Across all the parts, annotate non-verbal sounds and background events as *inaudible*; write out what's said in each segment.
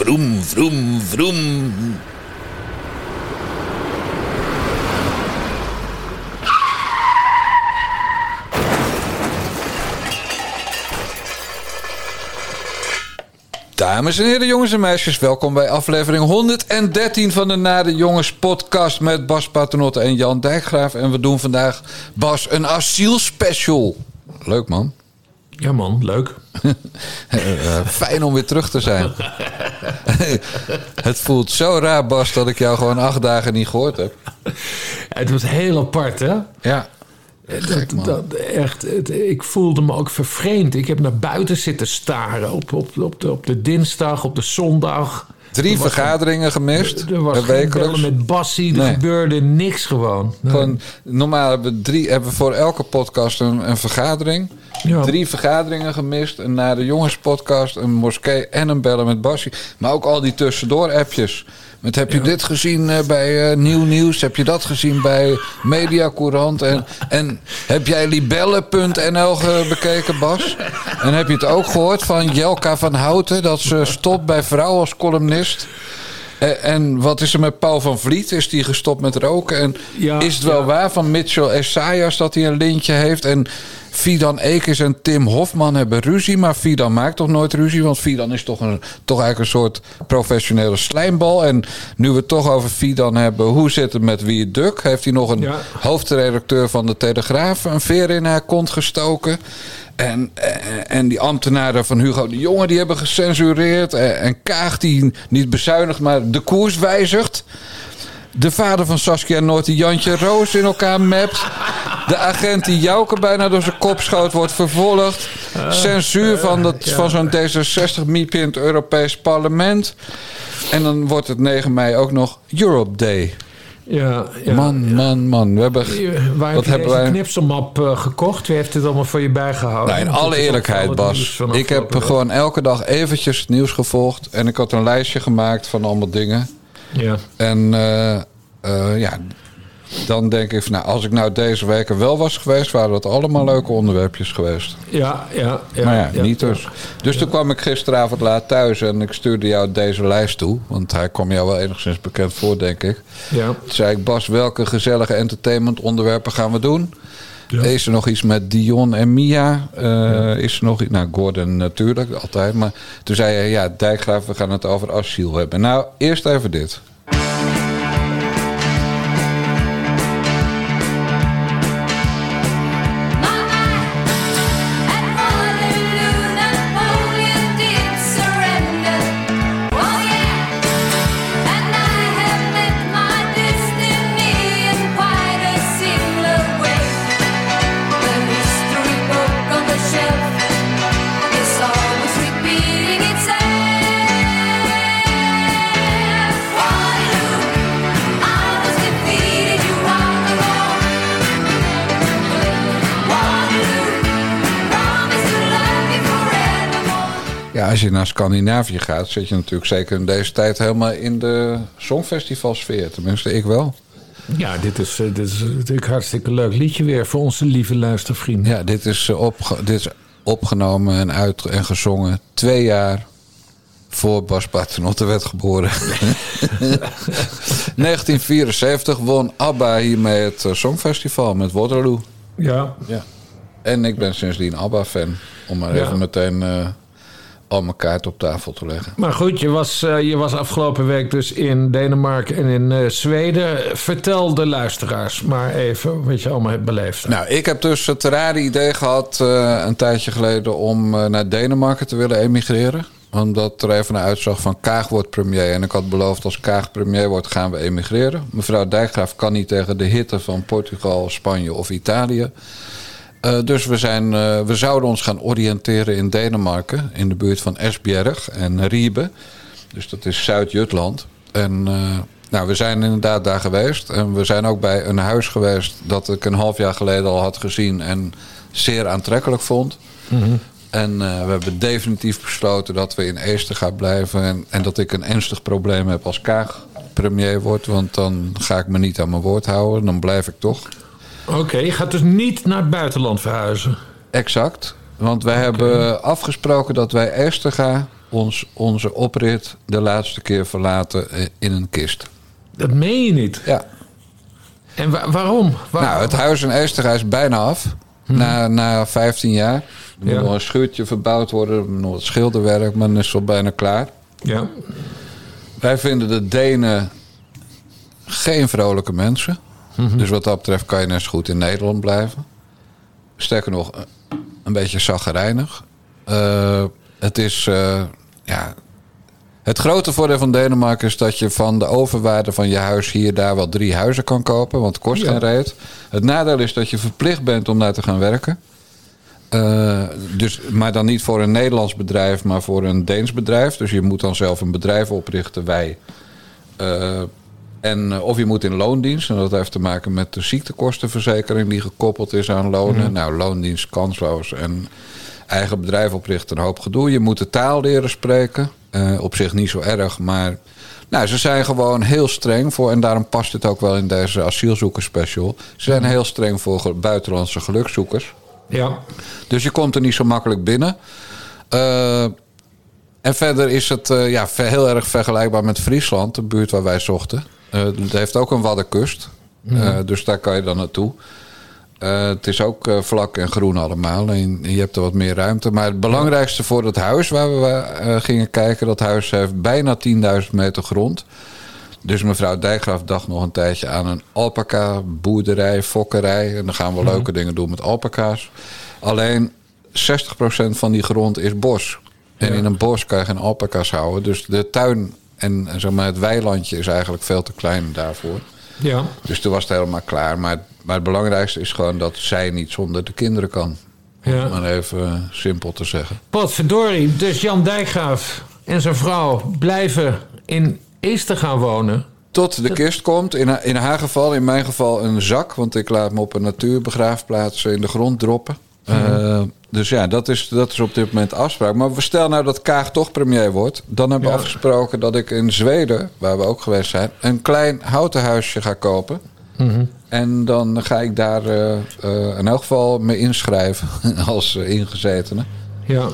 vroom, vroom, vroom. Dames en heren, jongens en meisjes, welkom bij aflevering 113 van de Nade Jongens podcast met Bas Paternotte en Jan Dijkgraaf. En we doen vandaag, Bas, een asielspecial. Leuk man. Ja man, leuk. Uh, *laughs* fijn om weer terug te zijn. *laughs* het voelt zo raar, Bas, dat ik jou gewoon acht dagen niet gehoord heb. Het was heel apart, hè? Ja. Dat, dat, echt, het, ik voelde me ook vervreemd. Ik heb naar buiten zitten staren op, op, op, de, op de dinsdag, op de zondag. Drie Er vergaderingen gemist. Er was wekelijks. met Bassie, er Nee. gebeurde niks gewoon. Nee. Gewoon, normaal hebben we, drie, hebben we voor elke podcast een, een vergadering. Ja. Drie vergaderingen gemist. Een naar de jongenspodcast, een moskee en een bellen met Bassie. Maar ook al die tussendoor-appjes. Met heb je dit gezien eh, bij eh, Nieuw Nieuws? Heb je dat gezien bij Mediacourant? En, en heb jij libelle.nl ge- bekeken, Bas? En heb je het ook gehoord van Jelka van Houten... dat ze stopt bij Vrouw als columnist? En, en wat is er met Paul van Vliet? Is die gestopt met roken? En Ja, is het wel ja. waar van Mitchell Esaias dat hij een lintje heeft? En Fidan Ekers en Tim Hofman hebben ruzie. Maar Fidan maakt toch nooit ruzie? Want Fidan is toch, een, toch eigenlijk een soort professionele slijmbal. En nu we het toch over Fidan hebben. Hoe zit het met Wie Duk? Heeft hij nog een Ja. hoofdredacteur van de Telegraaf een veer in haar kont gestoken? En, en, en die ambtenaren van Hugo de Jonge die hebben gecensureerd. En, en Kaag die niet bezuinigt, maar de koers wijzigt. De vader van Saskia Noord die Jantje Roos in elkaar mapt. De agent die Jouke bijna door zijn kop schoot wordt vervolgd. Censuur van, dat, van zo'n D66-miepje in het Europees Parlement. En dan wordt het 9 mei ook nog Europe Day. Ja, ja, man, ja. man, man. We hebben... Waar Wat hebben wij- knipselmap eh, gekocht? Wie heeft dit allemaal voor je bijgehouden? Nou, in alle eerlijkheid, Bas. Ik heb gewoon elke dag eventjes het nieuws gevolgd. En ik had een lijstje gemaakt van allemaal dingen. Ja. En eh, eh, ja, dan denk ik van... Nou, als ik nou deze week er wel was geweest... waren dat allemaal leuke onderwerpjes geweest. Ja, ja, ja. maar ja, ja, niet dus. Dus toen kwam ik gisteravond laat thuis... en ik stuurde jou deze lijst toe. Want hij kwam jou wel enigszins bekend voor, denk ik. Ja. Toen zei ik... Bas, welke gezellige entertainment onderwerpen gaan we doen? Ja. Is er nog iets met Dion en Mia? Eh, Is er nog iets? Nou, Gordon natuurlijk, altijd. Maar toen zei hij, ja, Dijkgraaf, we gaan het over asiel hebben. Nou, eerst even dit. Als je naar Scandinavië gaat, zit je natuurlijk zeker in deze tijd helemaal in de songfestivalsfeer. Tenminste, ik wel. Ja, dit is, eh, dit is natuurlijk een hartstikke leuk liedje weer voor onze lieve luistervrienden. Ja, dit is, eh, opge- dit is opgenomen en, uit en gezongen twee jaar voor Bas Paternotte werd geboren. *laughs* 1974 won ABBA hiermee het eh, Songfestival met Waterloo. Ja, Ja. En ik ben sindsdien ABBA-fan. Om maar Ja. even meteen eh, al mijn kaart op tafel te leggen. maar goed, je was, eh, je was afgelopen week dus in Denemarken en in eh, Zweden. Vertel de luisteraars maar even wat je allemaal hebt beleefd. Nou, ik heb dus het rare idee gehad eh, een tijdje geleden om naar Denemarken te willen emigreren. Omdat er even een uitzag van Kaag wordt premier. En ik had beloofd als Kaag premier wordt gaan we emigreren. Mevrouw Dijkgraaf kan niet tegen de hitte van Portugal, Spanje of Italië. Eh, dus we, zijn, eh, we zouden ons gaan oriënteren in Denemarken. In de buurt van Esbjerg en Riebe. Dus dat is Zuid-Jutland. En eh, nou, we zijn inderdaad daar geweest. En we zijn ook bij een huis geweest dat ik een half jaar geleden al had gezien en zeer aantrekkelijk vond. En eh, we hebben definitief besloten dat we in Eester gaan blijven. En, en dat ik een ernstig probleem heb als Kaag premier wordt. Want dan ga ik me niet aan mijn woord houden. Dan blijf ik toch. Oké, je gaat dus niet naar het buitenland verhuizen. Exact. Want wij hebben afgesproken dat wij Eester gaan ons, onze oprit de laatste keer verlaten eh, in een kist. Dat meen je niet. Ja. En wa- waarom? Waar- Nou, het huis in Esterhuis is bijna af. Na, na 15 jaar. Er moet Ja. nog een schuurtje verbouwd worden. Er moet nog wat schilderwerk, maar dan is het al bijna klaar. Ja. Wij vinden de Denen geen vrolijke mensen. Dus wat dat betreft kan je net zo goed in Nederland blijven. Sterker nog, een- beetje zaggerijnig. Eh, het is... eh, ja, het grote voordeel van Denemarken is dat je van de overwaarde van je huis hier daar wel drie huizen kan kopen. Want het kost Ja. geen reet. Het nadeel is dat je verplicht bent om daar te gaan werken. Eh, dus, maar dan niet voor een Nederlands bedrijf, maar voor een Deens bedrijf. Dus je moet dan zelf een bedrijf oprichten, wij. En, eh, of je moet in loondienst. En dat heeft te maken met de ziektekostenverzekering die gekoppeld is aan lonen. Nou, loondienst kansloos. En eigen bedrijf oprichten, een hoop gedoe. Je moet de taal leren spreken. Eh, op zich niet zo erg, maar... Nou, ze zijn gewoon heel streng voor... en daarom past het ook wel in deze asielzoekersspecial. Ze zijn heel streng voor buitenlandse gelukzoekers. Ja. Dus je komt er niet zo makkelijk binnen. Eh, en verder is het ja, heel erg vergelijkbaar met Friesland, de buurt waar wij zochten. Eh, het heeft ook een waddenkust. Eh, dus daar kan je dan naartoe. Eh, het is ook vlak en groen allemaal. En je hebt er wat meer ruimte. Maar het belangrijkste voor het huis waar we gingen kijken... dat huis heeft bijna 10.000 meter grond. Dus mevrouw Dijkgraaf dacht nog een tijdje aan een alpaca boerderij, fokkerij. En dan gaan we leuke dingen doen met alpaca's. Alleen 60% van die grond is bos. En Ja. in een bos kan je geen alpaca's houden. Dus de tuin en zeg maar, het weilandje is eigenlijk veel te klein daarvoor. Ja. Dus toen was het helemaal klaar. Maar, maar het belangrijkste is gewoon dat zij niet zonder de kinderen kan. Om Ja. maar even eh, simpel te zeggen. Potverdorie. Dus Jan Dijkgraaf en zijn vrouw blijven in Eester gaan wonen. Tot de kist komt. In, in haar geval, in mijn geval, een zak. Want ik laat me op een natuurbegraafplaats in de grond droppen. Eh, dus ja, dat is, dat is op dit moment de afspraak. Maar we stel nou dat Kaag toch premier wordt. Dan hebben we Ja. afgesproken dat ik in Zweden, waar we ook geweest zijn, een klein houten huisje ga kopen. En dan ga ik daar eh, eh, in elk geval me inschrijven *laughs* als ingezetene. Ja.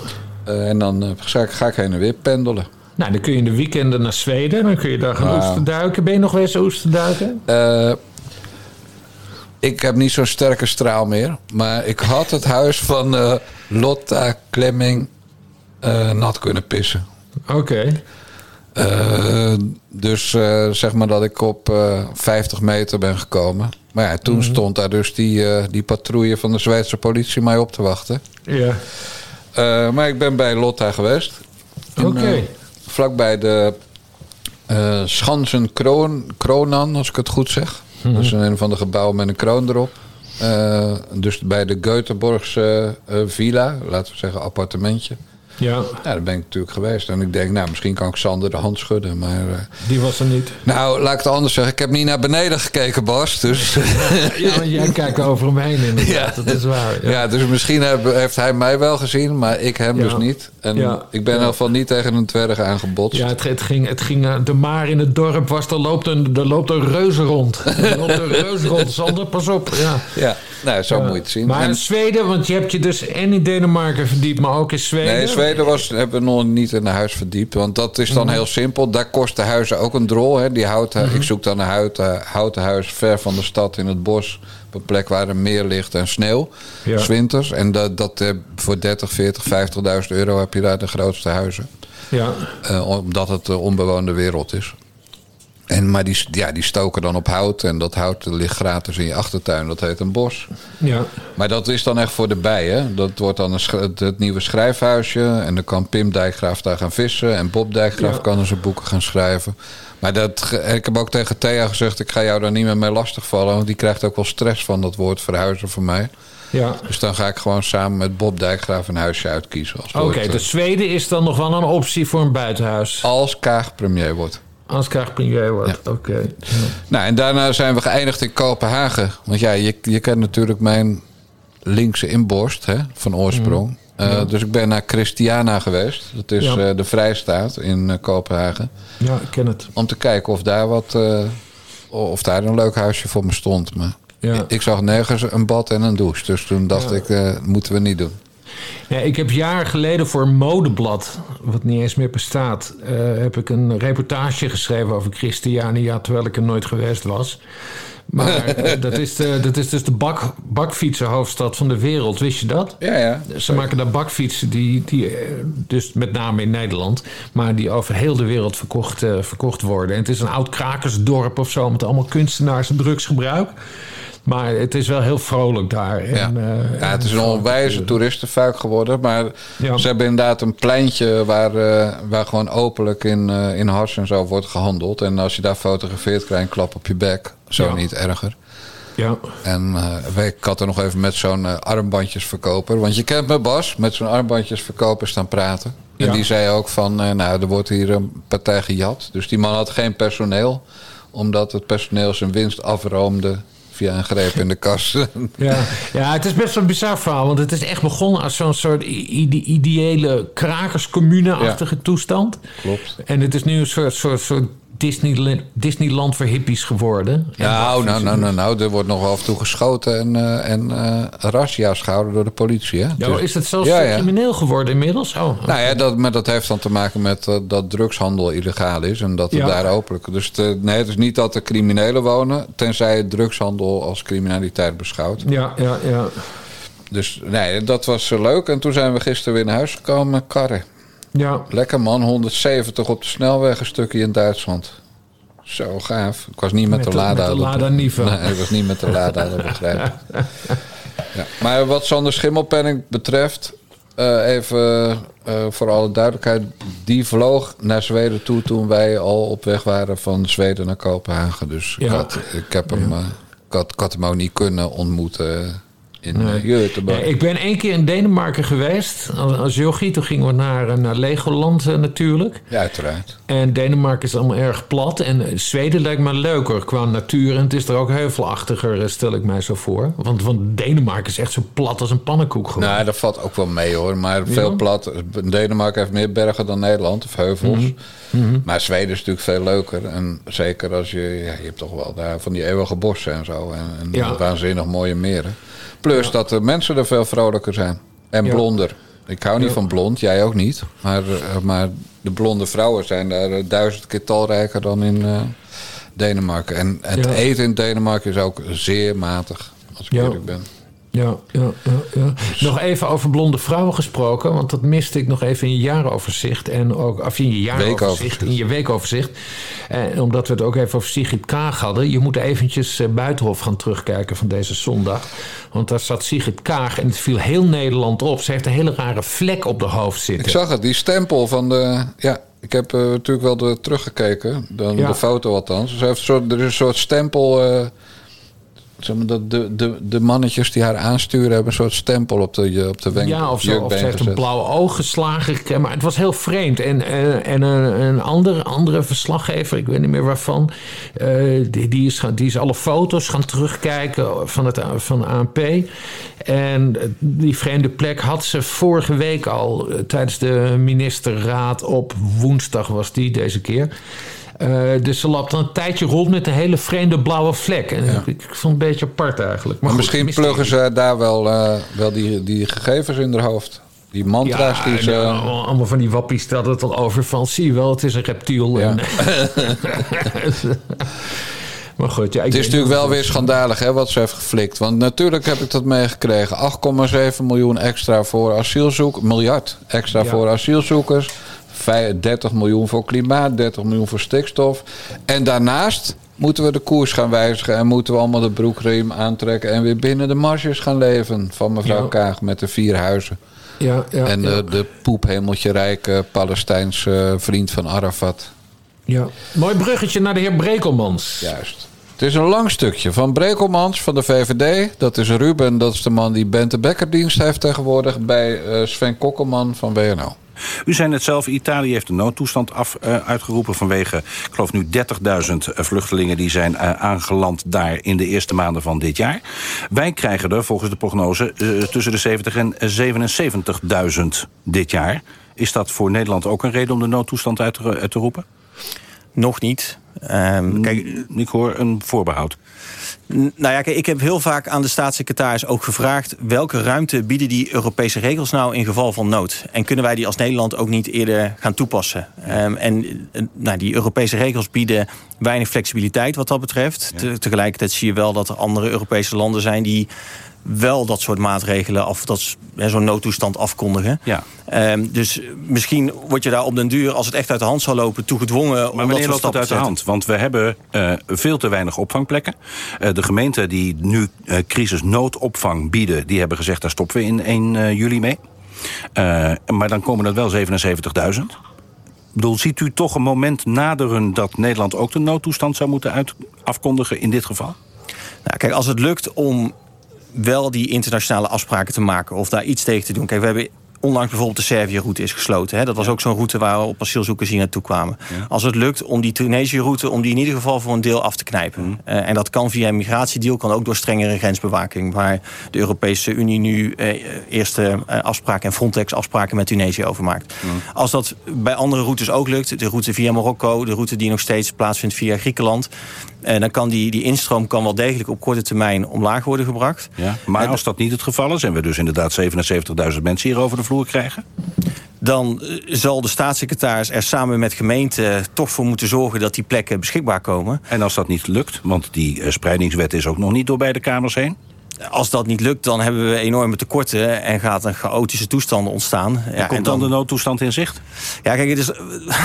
En dan ga, ik, heen en weer pendelen. Nou, dan kun je in de weekenden naar Zweden. Dan kun je daar gaan Nou. oesterduiken. Ben je nog eens oesterduiken? Ik heb niet zo'n sterke straal meer. Maar ik had het huis van eh, Lotta Klemming eh, nat kunnen pissen. Oké. Eh, dus zeg maar dat ik op eh 50 meter ben gekomen. Maar ja, toen stond daar dus die, die patrouille van de Zweedse politie mij op te wachten. Ja. Maar ik ben bij Lotta geweest. Oké. eh, vlakbij de Schansen Kroon, Kronan, als ik het goed zeg. Dat is een van de gebouwen met een kroon erop. Eh, dus bij de Göteborgse eh, villa, laten we zeggen appartementje. Ja, Ja, daar ben ik natuurlijk geweest. En ik denk, nou, misschien kan ik Sander de hand schudden. Maar, eh, die was er niet. nou, laat ik het anders zeggen. Ik heb niet naar beneden gekeken, Bas. Dus, *laughs* Ja, maar jij kijkt over hem heen inderdaad. Ja. Dat is waar. ja. Ja. dus misschien heb- heeft hij mij wel gezien, maar ik hem dus niet. En ik ben in ieder geval niet tegen een dwerg aangebotst. Ja, het, het ging, het ging, eh, de maar in het dorp was, er loopt een, er loopt een reuze rond. *laughs* Er loopt een reuze rond, Sander, pas op. Ja. Ja, nou, zo moet je het zien. Maar En- in Zweden, want je hebt je dus en in Denemarken verdiept, maar ook in Zweden. nee, Zweden was, hebben we nog niet in een huis verdiept. Want dat is dan Mhm. heel simpel. Daar kosten huizen ook een drol. Hè. Die houten, Ik zoek dan een houten, houten huis ver van de stad in het bos. Op een plek waar er meer ligt en sneeuw. Ja. S winters. En dat, dat, eh, voor 30, 40, 50.000 euro heb je daar de grootste huizen. Ja, Eh, omdat het de onbewoonde wereld is. En, maar die, ja, die stoken dan op hout. En dat hout ligt gratis in je achtertuin. Dat heet een bos. ja, Maar dat is dan echt voor de bijen. Dat wordt dan een het, het nieuwe schrijfhuisje. En dan kan Pim Dijkgraaf daar gaan vissen. En Bob Dijkgraaf Ja. kan zijn boeken gaan schrijven. Maar dat, ik heb ook tegen Thea gezegd... ik ga jou daar niet meer mee lastigvallen. Want die krijgt ook wel stress van dat woord verhuizen voor mij. ja. Dus dan ga ik gewoon samen met Bob Dijkgraaf een huisje uitkiezen. Oké, ooit, eh, dus Zweden is dan nog wel een optie voor een buitenhuis. als Kaag premier wordt. Als Kaag premier wordt. Oké. Ja. Nou, en daarna zijn we geëindigd in Kopenhagen. Want ja, je, je kent natuurlijk mijn linkse inborst hè, van oorsprong. Eh, Dus ik ben naar Christiana geweest. Dat is Ja. eh, de Vrijstaat in eh, Kopenhagen. ja, ik ken het. Om te kijken of daar wat... eh, of daar een leuk huisje voor me stond. Maar Ja. ik zag nergens een bad en een douche. Dus toen dacht Ja. ik, eh, moeten we niet doen. Ja, ik heb jaren geleden voor een modeblad, wat niet eens meer bestaat, eh, heb ik een reportage geschreven over Christiania, terwijl ik er nooit geweest was. Maar *laughs* eh, dat, is de, dat is dus de bak, bakfietsenhoofdstad van de wereld, wist je dat? Ja, ja. Ze maken daar bakfietsen, die, die, eh, dus met name in Nederland, maar die over heel de wereld verkocht, verkocht worden. En het is een oud krakersdorp of zo, met allemaal kunstenaars en drugsgebruik. Maar het is wel heel vrolijk daar. En, Ja. eh, ja, het is een en- onwijze toeristenfuik geworden. Maar Ja. ze hebben inderdaad een pleintje waar, eh, waar gewoon openlijk in, eh in hars en zo wordt gehandeld. En als je daar fotografeert, krijg je een klap op je bek. Zo Ja. niet erger. Ja, En eh, ik had er nog even met zo'n armbandjesverkoper. Want je kent me Bas, met zo'n armbandjesverkoper staan praten. En Ja. die zei ook van, nou, er wordt hier een partij gejat. Dus die man had geen personeel. Omdat het personeel zijn winst afroomde via een greep in de kas. *laughs* Ja, ja, het is best een bizar verhaal. Want het is echt begonnen als zo'n soort ide- ideële krakerscommune-achtige toestand. Klopt. En het is nu een soort, soort, soort Disneyland, Disneyland voor hippies geworden. Nou, nou, nou, nou, nou, er wordt nog af en toe geschoten en, eh en eh razzia's gehouden door de politie. Hè? Ja, Dus- is het zelfs Ja, ja. crimineel geworden inmiddels? Oh, Nou ja, dat, maar dat heeft dan te maken met eh, dat drugshandel illegaal is en dat het Ja. daar openlijk. Dus het, nee, het is niet dat er criminelen wonen, tenzij het drugshandel als criminaliteit beschouwt. ja, ja, ja. Dus nee, dat was eh, leuk. En toen zijn we gisteren weer naar huis gekomen met karren. Ja, Lekker man, 170 op de snelweg, een stukje in Duitsland. Zo gaaf. Ik was niet met, Met de Lada. met de Lada Niva. *laughs* Nee, ik was niet met de Lada, dat begrijp. Ja. Maar wat Sander Schimmelpenning betreft, eh, even eh, voor alle duidelijkheid. Die vloog naar Zweden toe toen wij al op weg waren van Zweden naar Kopenhagen. Dus ik, Ja. had, ik, heb hem, eh, ik, had, ik had hem ook niet kunnen ontmoeten in Nee. Göteborg. Ja, ik ben één keer in Denemarken geweest als, als jochie. Toen gingen we naar, eh, naar Legoland eh, natuurlijk. Ja, uiteraard. En Denemarken is allemaal erg plat. En eh, Zweden lijkt me leuker qua natuur. En het is er ook heuvelachtiger, eh, stel ik mij zo voor. Want, want Denemarken is echt zo plat als een pannenkoek. Gewoon. Nou, dat valt ook wel mee hoor. Maar veel Ja? plat. Denemarken heeft meer bergen dan Nederland, of heuvels. Mhm. Maar Zweden is natuurlijk veel leuker. En zeker als je. Ja, je hebt toch wel daar van die eeuwige bossen en zo. En, en Ja. waanzinnig mooie meren. Plus dat de mensen er veel vrolijker zijn. En blonder. Ik hou niet van blond, jij ook niet. Maar, eh, maar de blonde vrouwen zijn daar eh, duizend keer talrijker dan in eh, Denemarken. En het eten in Denemarken is ook zeer matig, als ik eerlijk ben. Ja, ja, ja, ja. Nog even over blonde vrouwen gesproken, want dat miste ik nog even in je jaaroverzicht. En ook, of in je jaaroverzicht, in je weekoverzicht. En omdat we het ook even over Sigrid Kaag hadden. Je moet eventjes eh, Buitenhof gaan terugkijken van deze zondag. Want daar zat Sigrid Kaag en het viel heel Nederland op. Ze heeft een hele rare vlek op de hoofd Ik zitten. zag het, die stempel van de. Ja, ik heb eh, natuurlijk wel de, teruggekeken. Dan Ja. De foto althans. Dus hij heeft soort, er is een soort stempel. eh, zeg maar, dat de, de, de mannetjes die haar aansturen hebben een soort stempel op de, op de wenk, Ja, of, zo, of ze heeft een gezet. blauw oog geslagen. Maar het was heel vreemd. En, eh, en een, een andere, andere verslaggever, ik weet niet meer waarvan... eh, die, die, is gaan, die is alle foto's gaan terugkijken van, het, van ANP. En die vreemde plek had ze vorige week al... eh, tijdens de ministerraad op woensdag was die deze keer... Eh, dus ze loopt dan een tijdje rond met een hele vreemde blauwe vlek. En ik, ik vond het een beetje apart eigenlijk. Maar Maar goed, misschien pluggen ze daar wel, eh, wel die, die gegevens in haar hoofd. Die mantra's die ze. allemaal van die wappies stelt het al over van... zie je wel, het is een reptiel. Ja. En, *laughs* maar goed, ja, ik Het is natuurlijk wel weer schandalig hè, wat ze heeft geflikt. Want natuurlijk heb ik dat meegekregen. 8,7 miljoen extra voor asielzoekers. Miljard extra voor asielzoekers. Vij- 30 miljoen voor klimaat. 30 miljoen voor stikstof. En daarnaast moeten we de koers gaan wijzigen. En moeten we allemaal de broekriem aantrekken. En weer binnen de marges gaan leven. Van mevrouw Ja. Kaag met de vier huizen. Ja, ja, en de, de poephemeltje rijke Palestijnse vriend van Arafat. ja. Mooi bruggetje naar de heer Brekelmans. Juist. Het is een lang stukje van Brekelmans van de VVD. Dat is Ruben, dat is de man die Bente Bekkerdienst heeft tegenwoordig... bij eh, Sven Kokkelman van WNO. U zei net zelf, Italië heeft een noodtoestand af, eh, uitgeroepen vanwege, ik geloof nu 30.000 vluchtelingen die zijn eh, aangeland daar in de eerste maanden van dit jaar. Wij krijgen er volgens de prognose eh, tussen de 70 en 77.000 dit jaar. Is dat voor Nederland ook een reden om de noodtoestand uit te, uit te roepen? Nog niet. Ehm, kijk, Ik hoor een voorbehoud. Nou ja, kijk, ik heb heel vaak aan de staatssecretaris ook gevraagd... welke ruimte bieden die Europese regels nou in geval van nood? En kunnen wij die als Nederland ook niet eerder gaan toepassen? Ehm, en eh, nou, die Europese regels bieden weinig flexibiliteit wat dat betreft. Te- tegelijkertijd zie je wel dat er andere Europese landen zijn... die wel dat soort maatregelen of dat zo'n noodtoestand afkondigen. Ja. Ehm, dus misschien word je daar op den duur, als het echt uit de hand zal lopen, toe gedwongen om Maar dat wanneer soort loopt dat stappen uit de hand? Want we hebben eh, veel te weinig opvangplekken. Eh, de gemeenten die nu eh, crisisnoodopvang bieden... die hebben gezegd, daar stoppen we in 1 eh, juli mee. Maar dan komen er wel 77.000. Ik bedoel, ziet u toch een moment naderen... dat Nederland ook de noodtoestand zou moeten uit afkondigen in dit geval? Nou, kijk, als het lukt om wel die internationale afspraken te maken of daar iets tegen te doen. Kijk, we hebben onlangs bijvoorbeeld de Servië-route is gesloten. Hè? Dat was ook zo'n route waarop asielzoekers hier naartoe kwamen. Als het lukt om die Tunesië-route, om die in ieder geval voor een deel af te knijpen. Eh, en dat kan via een migratiedeal, kan ook door strengere grensbewaking. Waar de Europese Unie nu eh, eerste eh, afspraken en Frontex-afspraken met Tunesië over maakt. Als dat bij andere routes ook lukt, de route via Marokko, de route die nog steeds plaatsvindt via Griekenland. En dan kan die, die instroom kan wel degelijk op korte termijn omlaag worden gebracht. Ja. Maar als dat niet het geval is... en we dus inderdaad 77.000 mensen hier over de vloer krijgen... Dan eh, zal de staatssecretaris er samen met gemeenten toch voor moeten zorgen dat die plekken beschikbaar komen. en als dat niet lukt, want die eh, spreidingswet is ook nog niet door beide kamers heen... Als dat niet lukt, dan hebben we enorme tekorten en gaat een chaotische toestand ontstaan. Ja, komt dan de noodtoestand in zicht? Ja, kijk, het is,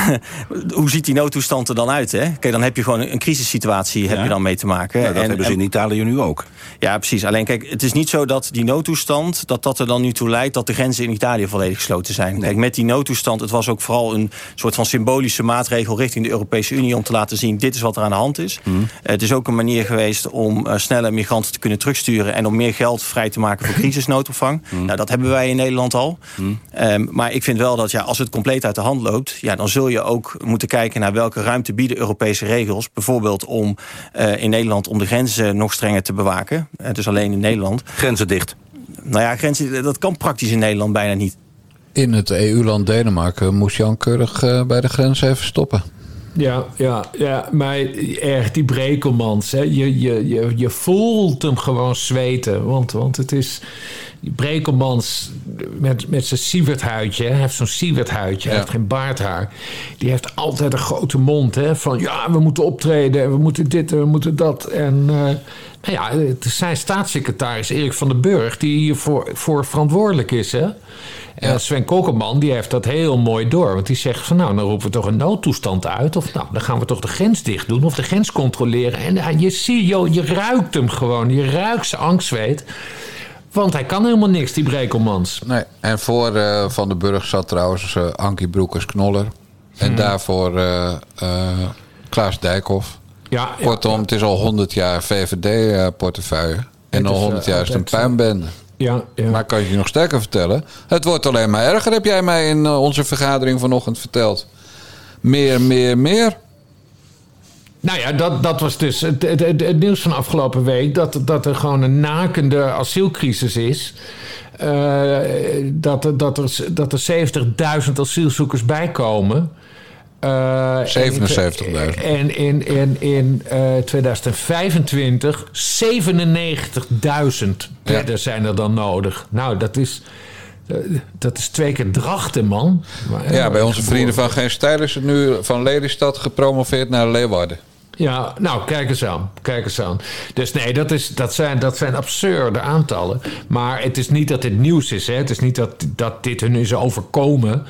*laughs* hoe ziet die noodtoestand er dan uit? Hè? Kijk, dan heb je gewoon een crisissituatie heb Ja. je dan mee te maken. Nou, dat En- hebben ze en- in Italië nu ook. Ja, precies. Alleen kijk, het is niet zo dat die noodtoestand... dat dat er dan nu toe leidt dat de grenzen in Italië volledig gesloten zijn. Kijk, met die noodtoestand, het was ook vooral een soort van symbolische maatregel... richting de Europese Unie om te laten zien... dit is wat er aan de hand is. Mhm. Het is ook een manier geweest om eh, sneller migranten te kunnen terugsturen... en om meer geld vrij te maken voor *laughs* crisisnoodopvang. Mhm. Nou, dat hebben wij in Nederland al. Ehm, maar ik vind wel dat ja, als het compleet uit de hand loopt... Ja, dan zul je ook moeten kijken naar welke ruimte bieden Europese regels. Bijvoorbeeld om eh, in Nederland om de grenzen nog strenger te bewaken. Het is alleen in Nederland. Grenzen dicht. Nou ja, grenzen, dat kan praktisch in Nederland bijna niet. In het EU-land Denemarken moest Jan Keurig eh, bij de grens even stoppen. Ja, ja, ja, maar erg die Brekelmans. Hè. Je, je, je, je voelt hem gewoon zweten. Want, want het is. Die Brekelmans met, met zijn sieverthuidje. Hij heeft zo'n sieverthuidje. Hij Ja. heeft geen baardhaar. Die heeft altijd een grote mond. Hè, van ja, we moeten optreden. en We moeten dit en we moeten dat. En. eh, nou ja, het is zijn staatssecretaris Erik van den Burg. die hiervoor voor verantwoordelijk is. Hè? En Sven Kokkelman die heeft dat heel mooi door. Want die zegt van nou, dan roepen we toch een noodtoestand uit. Of nou, dan gaan we toch de grens dicht doen. Of de grens controleren. En ja, je ziet, joh, je ruikt hem gewoon. Je ruikt zijn angstzweet. Want hij kan helemaal niks, die Brekelmans. Nee. En voor eh, Van den Burg zat trouwens eh, Ankie Broekers-Knoller. En daarvoor eh, eh, Klaas Dijkhoff. Ja, ja, Kortom, het is al 100 jaar VVD-portefeuille. En al is, 100 eh, jaar is een eh, puinbende. Ja, ja. Maar kan ik je nog sterker vertellen? Het wordt alleen maar erger, heb jij mij in eh, onze vergadering vanochtend verteld. Meer, meer, meer. Nou ja, dat, dat was dus het, het, het- het nieuws van afgelopen week. Dat, dat er gewoon een nakende asielcrisis is. Eh, dat, dat er, dat er 70.000 asielzoekers bijkomen. Eh, en in- 77.000. En in, in, in eh, 2025 97.000 bedden zijn er dan nodig. Nou, dat is, eh, dat is twee keer drachten, man. Maar, Ja, eh, bij onze vrienden van Geen Stijl is het nu van Lelystad gepromoveerd naar Leeuwarden. Ja, nou, kijk eens aan. Kijk eens aan. Dus nee, dat, is, dat, zijn, dat zijn absurde aantallen. Maar het is niet dat dit nieuws is. Hè. Het is niet dat, dat dit hun is overkomen.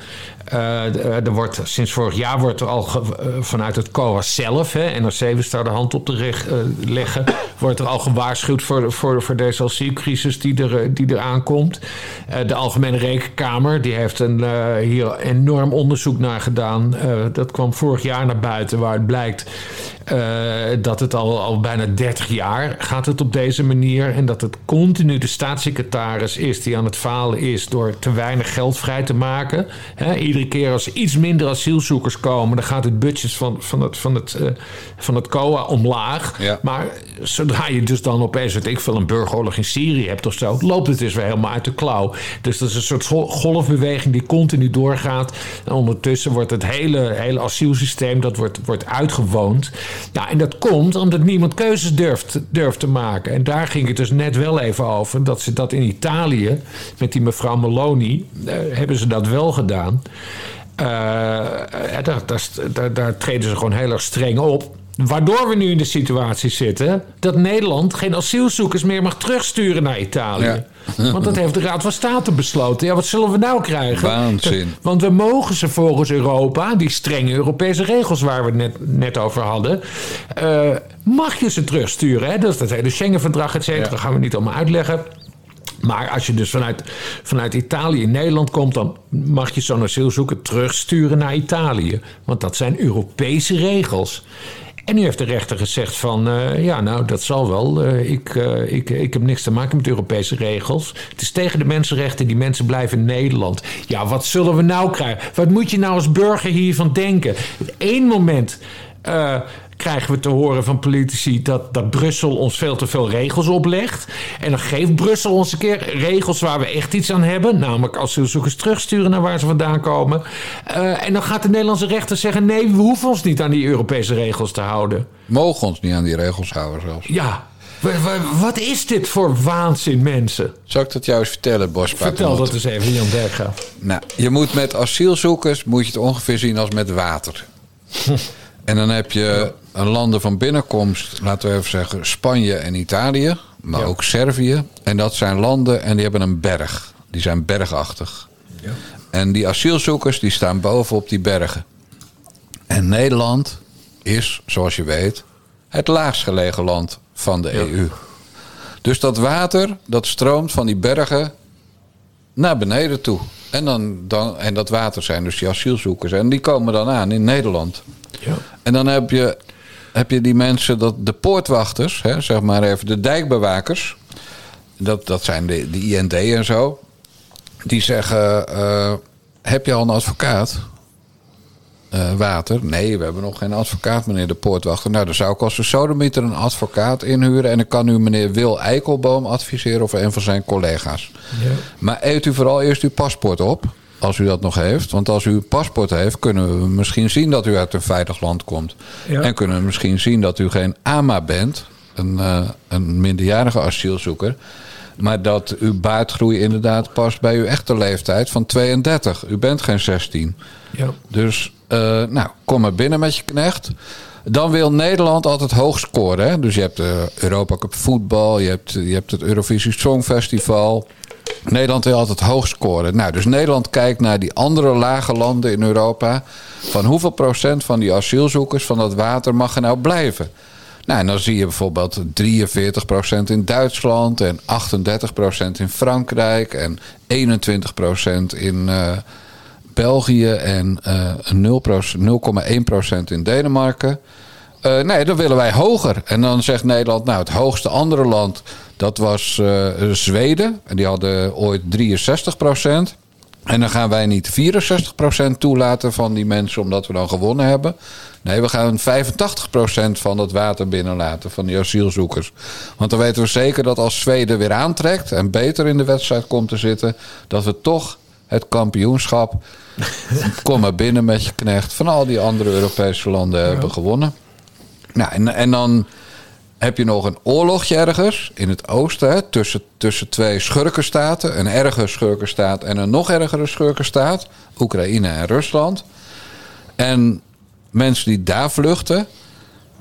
Eh, er wordt, sinds vorig jaar wordt er al eh, vanuit het COA zelf... Hè, NRC wist daar de hand op te eh, leggen... *clears throat* wordt er al gewaarschuwd voor, voor, voor deze asielcrisis die er, die er aankomt. De Algemene Rekenkamer die heeft een, hier enorm onderzoek naar gedaan. Dat kwam vorig jaar naar buiten, waaruit blijkt eh, dat het al, al bijna 30 jaar gaat het op deze manier. En dat het continu de staatssecretaris is die aan het falen is door te weinig geld vrij te maken. Hè, iedere keer als er iets minder asielzoekers komen, dan gaat het budget van, van, het, van, het, eh, van het COA omlaag. Ja. Maar zodra je dus dan opeens, weet ik veel, een burgeroorlog in Syrië hebt of zo, loopt het dus weer helemaal uit de klauw. Dus dat is een soort go- golfbeweging die continu doorgaat. En ondertussen wordt het hele, hele asielsysteem dat wordt, wordt uitgewoond. Ja, en dat komt omdat niemand keuzes durft, durft te maken. En daar ging het dus net wel even over. Dat ze dat in Italië, met die mevrouw Meloni, eh, hebben ze dat wel gedaan. Eh, eh, daar, daar, treden ze gewoon heel erg streng op. Waardoor we nu in de situatie zitten dat Nederland geen asielzoekers meer mag terugsturen naar Italië. *laughs* Want dat heeft de Raad van State besloten. Ja, wat zullen we nou krijgen? Waanzin. *laughs* Want we mogen ze volgens Europa, die strenge Europese regels waar we het net, net over hadden, eh, mag je ze terugsturen. Hè? Dat is dat hele Schengen-verdrag, et cetera. Ja. gaan we niet allemaal uitleggen. Maar als je dus vanuit, vanuit Italië in Nederland komt, dan mag je zo'n asielzoeker terugsturen naar Italië. Want dat zijn Europese regels. En nu heeft de rechter gezegd van, eh, ja nou dat zal wel. Eh, ik, eh, ik, ik heb niks te maken met Europese regels. Het is tegen de mensenrechten, die mensen blijven in Nederland. Ja, wat zullen we nou krijgen? Wat moet je nou als burger hiervan denken? Op één moment krijgen we te horen van politici dat, dat Brussel ons veel te veel regels oplegt. En dan geeft Brussel ons een keer regels waar we echt iets aan hebben. Namelijk asielzoekers terugsturen naar waar ze vandaan komen. Eh, en dan gaat de Nederlandse rechter zeggen: nee, we hoeven ons niet aan die Europese regels te houden. Mogen ons niet aan die regels houden zelfs. Ja, wa- wa- wat is dit voor waanzin, mensen? Zal ik dat jou eens vertellen, Bos Vertel dat eens even, Jan Berggraaf. Nou, je moet met asielzoekers moet je het ongeveer zien als met water. *laughs* en dan heb je een landen van binnenkomst, laten we even zeggen Spanje en Italië, maar Ja. ook Servië. En dat zijn landen en die hebben een berg. Die zijn bergachtig. En die asielzoekers die staan bovenop die bergen. En Nederland is, zoals je weet, het laagst gelegen land van de EU. Dus dat water, dat stroomt van die bergen naar beneden toe. En, dan, dan, en dat water zijn dus die asielzoekers. En die komen dan aan in Nederland. Ja. En dan heb je, heb je die mensen, dat, de poortwachters, hè, zeg maar even de dijkbewakers. Dat, dat zijn de, de IND en zo. Die zeggen: eh, Heb je al een advocaat? Eh, water? Nee, we hebben nog geen advocaat, meneer de poortwachter. Nou, dan zou ik als de sodemieter een advocaat inhuren. En dan kan u meneer Wil Eikelboom adviseren of een van zijn collega's. Maar eet u vooral eerst uw paspoort op. Als u dat nog heeft. Want als u een paspoort heeft, kunnen we misschien zien dat u uit een veilig land komt. Ja. En kunnen we misschien zien dat u geen AMA bent. Een, eh, een minderjarige asielzoeker. Maar dat uw baardgroei inderdaad past bij uw echte leeftijd van 32. U bent geen 16. Ja. Dus, eh, nou, kom maar binnen met je knecht. Dan wil Nederland altijd hoog scoren. Hè? Dus je hebt de Europa Cup voetbal, je hebt, je hebt het Eurovisie Songfestival. Nederland wil altijd hoog scoren. Nou, dus Nederland kijkt naar die andere lage landen in Europa. Van hoeveel procent van die asielzoekers van dat water mag er nou blijven? Nou, en dan zie je bijvoorbeeld 43% in Duitsland en 38% in Frankrijk en 21% in eh, België en eh 0,1% in Denemarken. Eh, nee, dan willen wij hoger. En dan zegt Nederland, nou, het hoogste andere land, dat was eh, Zweden. En die hadden ooit 63% En dan gaan wij niet 64% toelaten van die mensen omdat we dan gewonnen hebben. Nee, we gaan 85% van dat water binnenlaten van die asielzoekers. Want dan weten we zeker dat als Zweden weer aantrekt en beter in de wedstrijd komt te zitten, dat we toch het kampioenschap, *laughs* kom maar binnen met je knecht, van al die andere Europese landen hebben gewonnen. Nou, en, en dan heb je nog een oorlogje ergens in het oosten tussen, tussen twee schurkenstaten. Een erge schurkenstaat en een nog ergere schurkenstaat. Oekraïne en Rusland. En mensen die daar vluchten,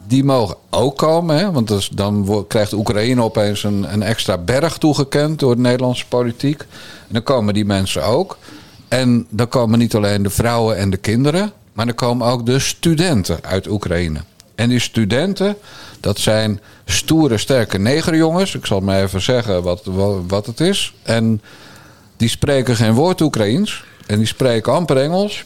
die mogen ook komen. Hè, want dan krijgt Oekraïne opeens een, een extra berg toegekend door de Nederlandse politiek. En dan komen die mensen ook. En dan komen niet alleen de vrouwen en de kinderen, maar dan komen ook de studenten uit Oekraïne. En die studenten, dat zijn stoere, sterke negerjongens. Ik zal maar even zeggen wat, wat, wat het is. En die spreken geen woord Oekraïens. En die spreken amper Engels.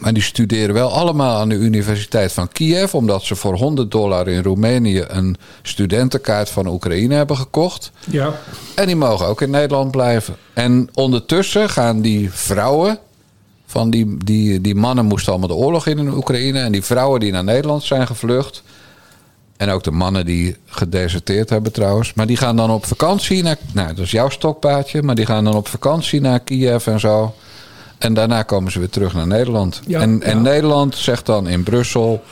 Maar die studeren wel allemaal aan de Universiteit van Kiev, omdat ze voor 100 dollar in Roemenië een studentenkaart van Oekraïne hebben gekocht. Ja. En die mogen ook in Nederland blijven. En ondertussen gaan die vrouwen. Van die, die, die mannen moesten allemaal de oorlog in in Oekraïne. En die vrouwen die naar Nederland zijn gevlucht. En ook de mannen die gedeserteerd hebben trouwens. Maar die gaan dan op vakantie naar. Nou, dat is jouw stokpaardje. Maar die gaan dan op vakantie naar Kiev en zo. En daarna komen ze weer terug naar Nederland. Ja, en, en ja. Nederland zegt dan in Brussel.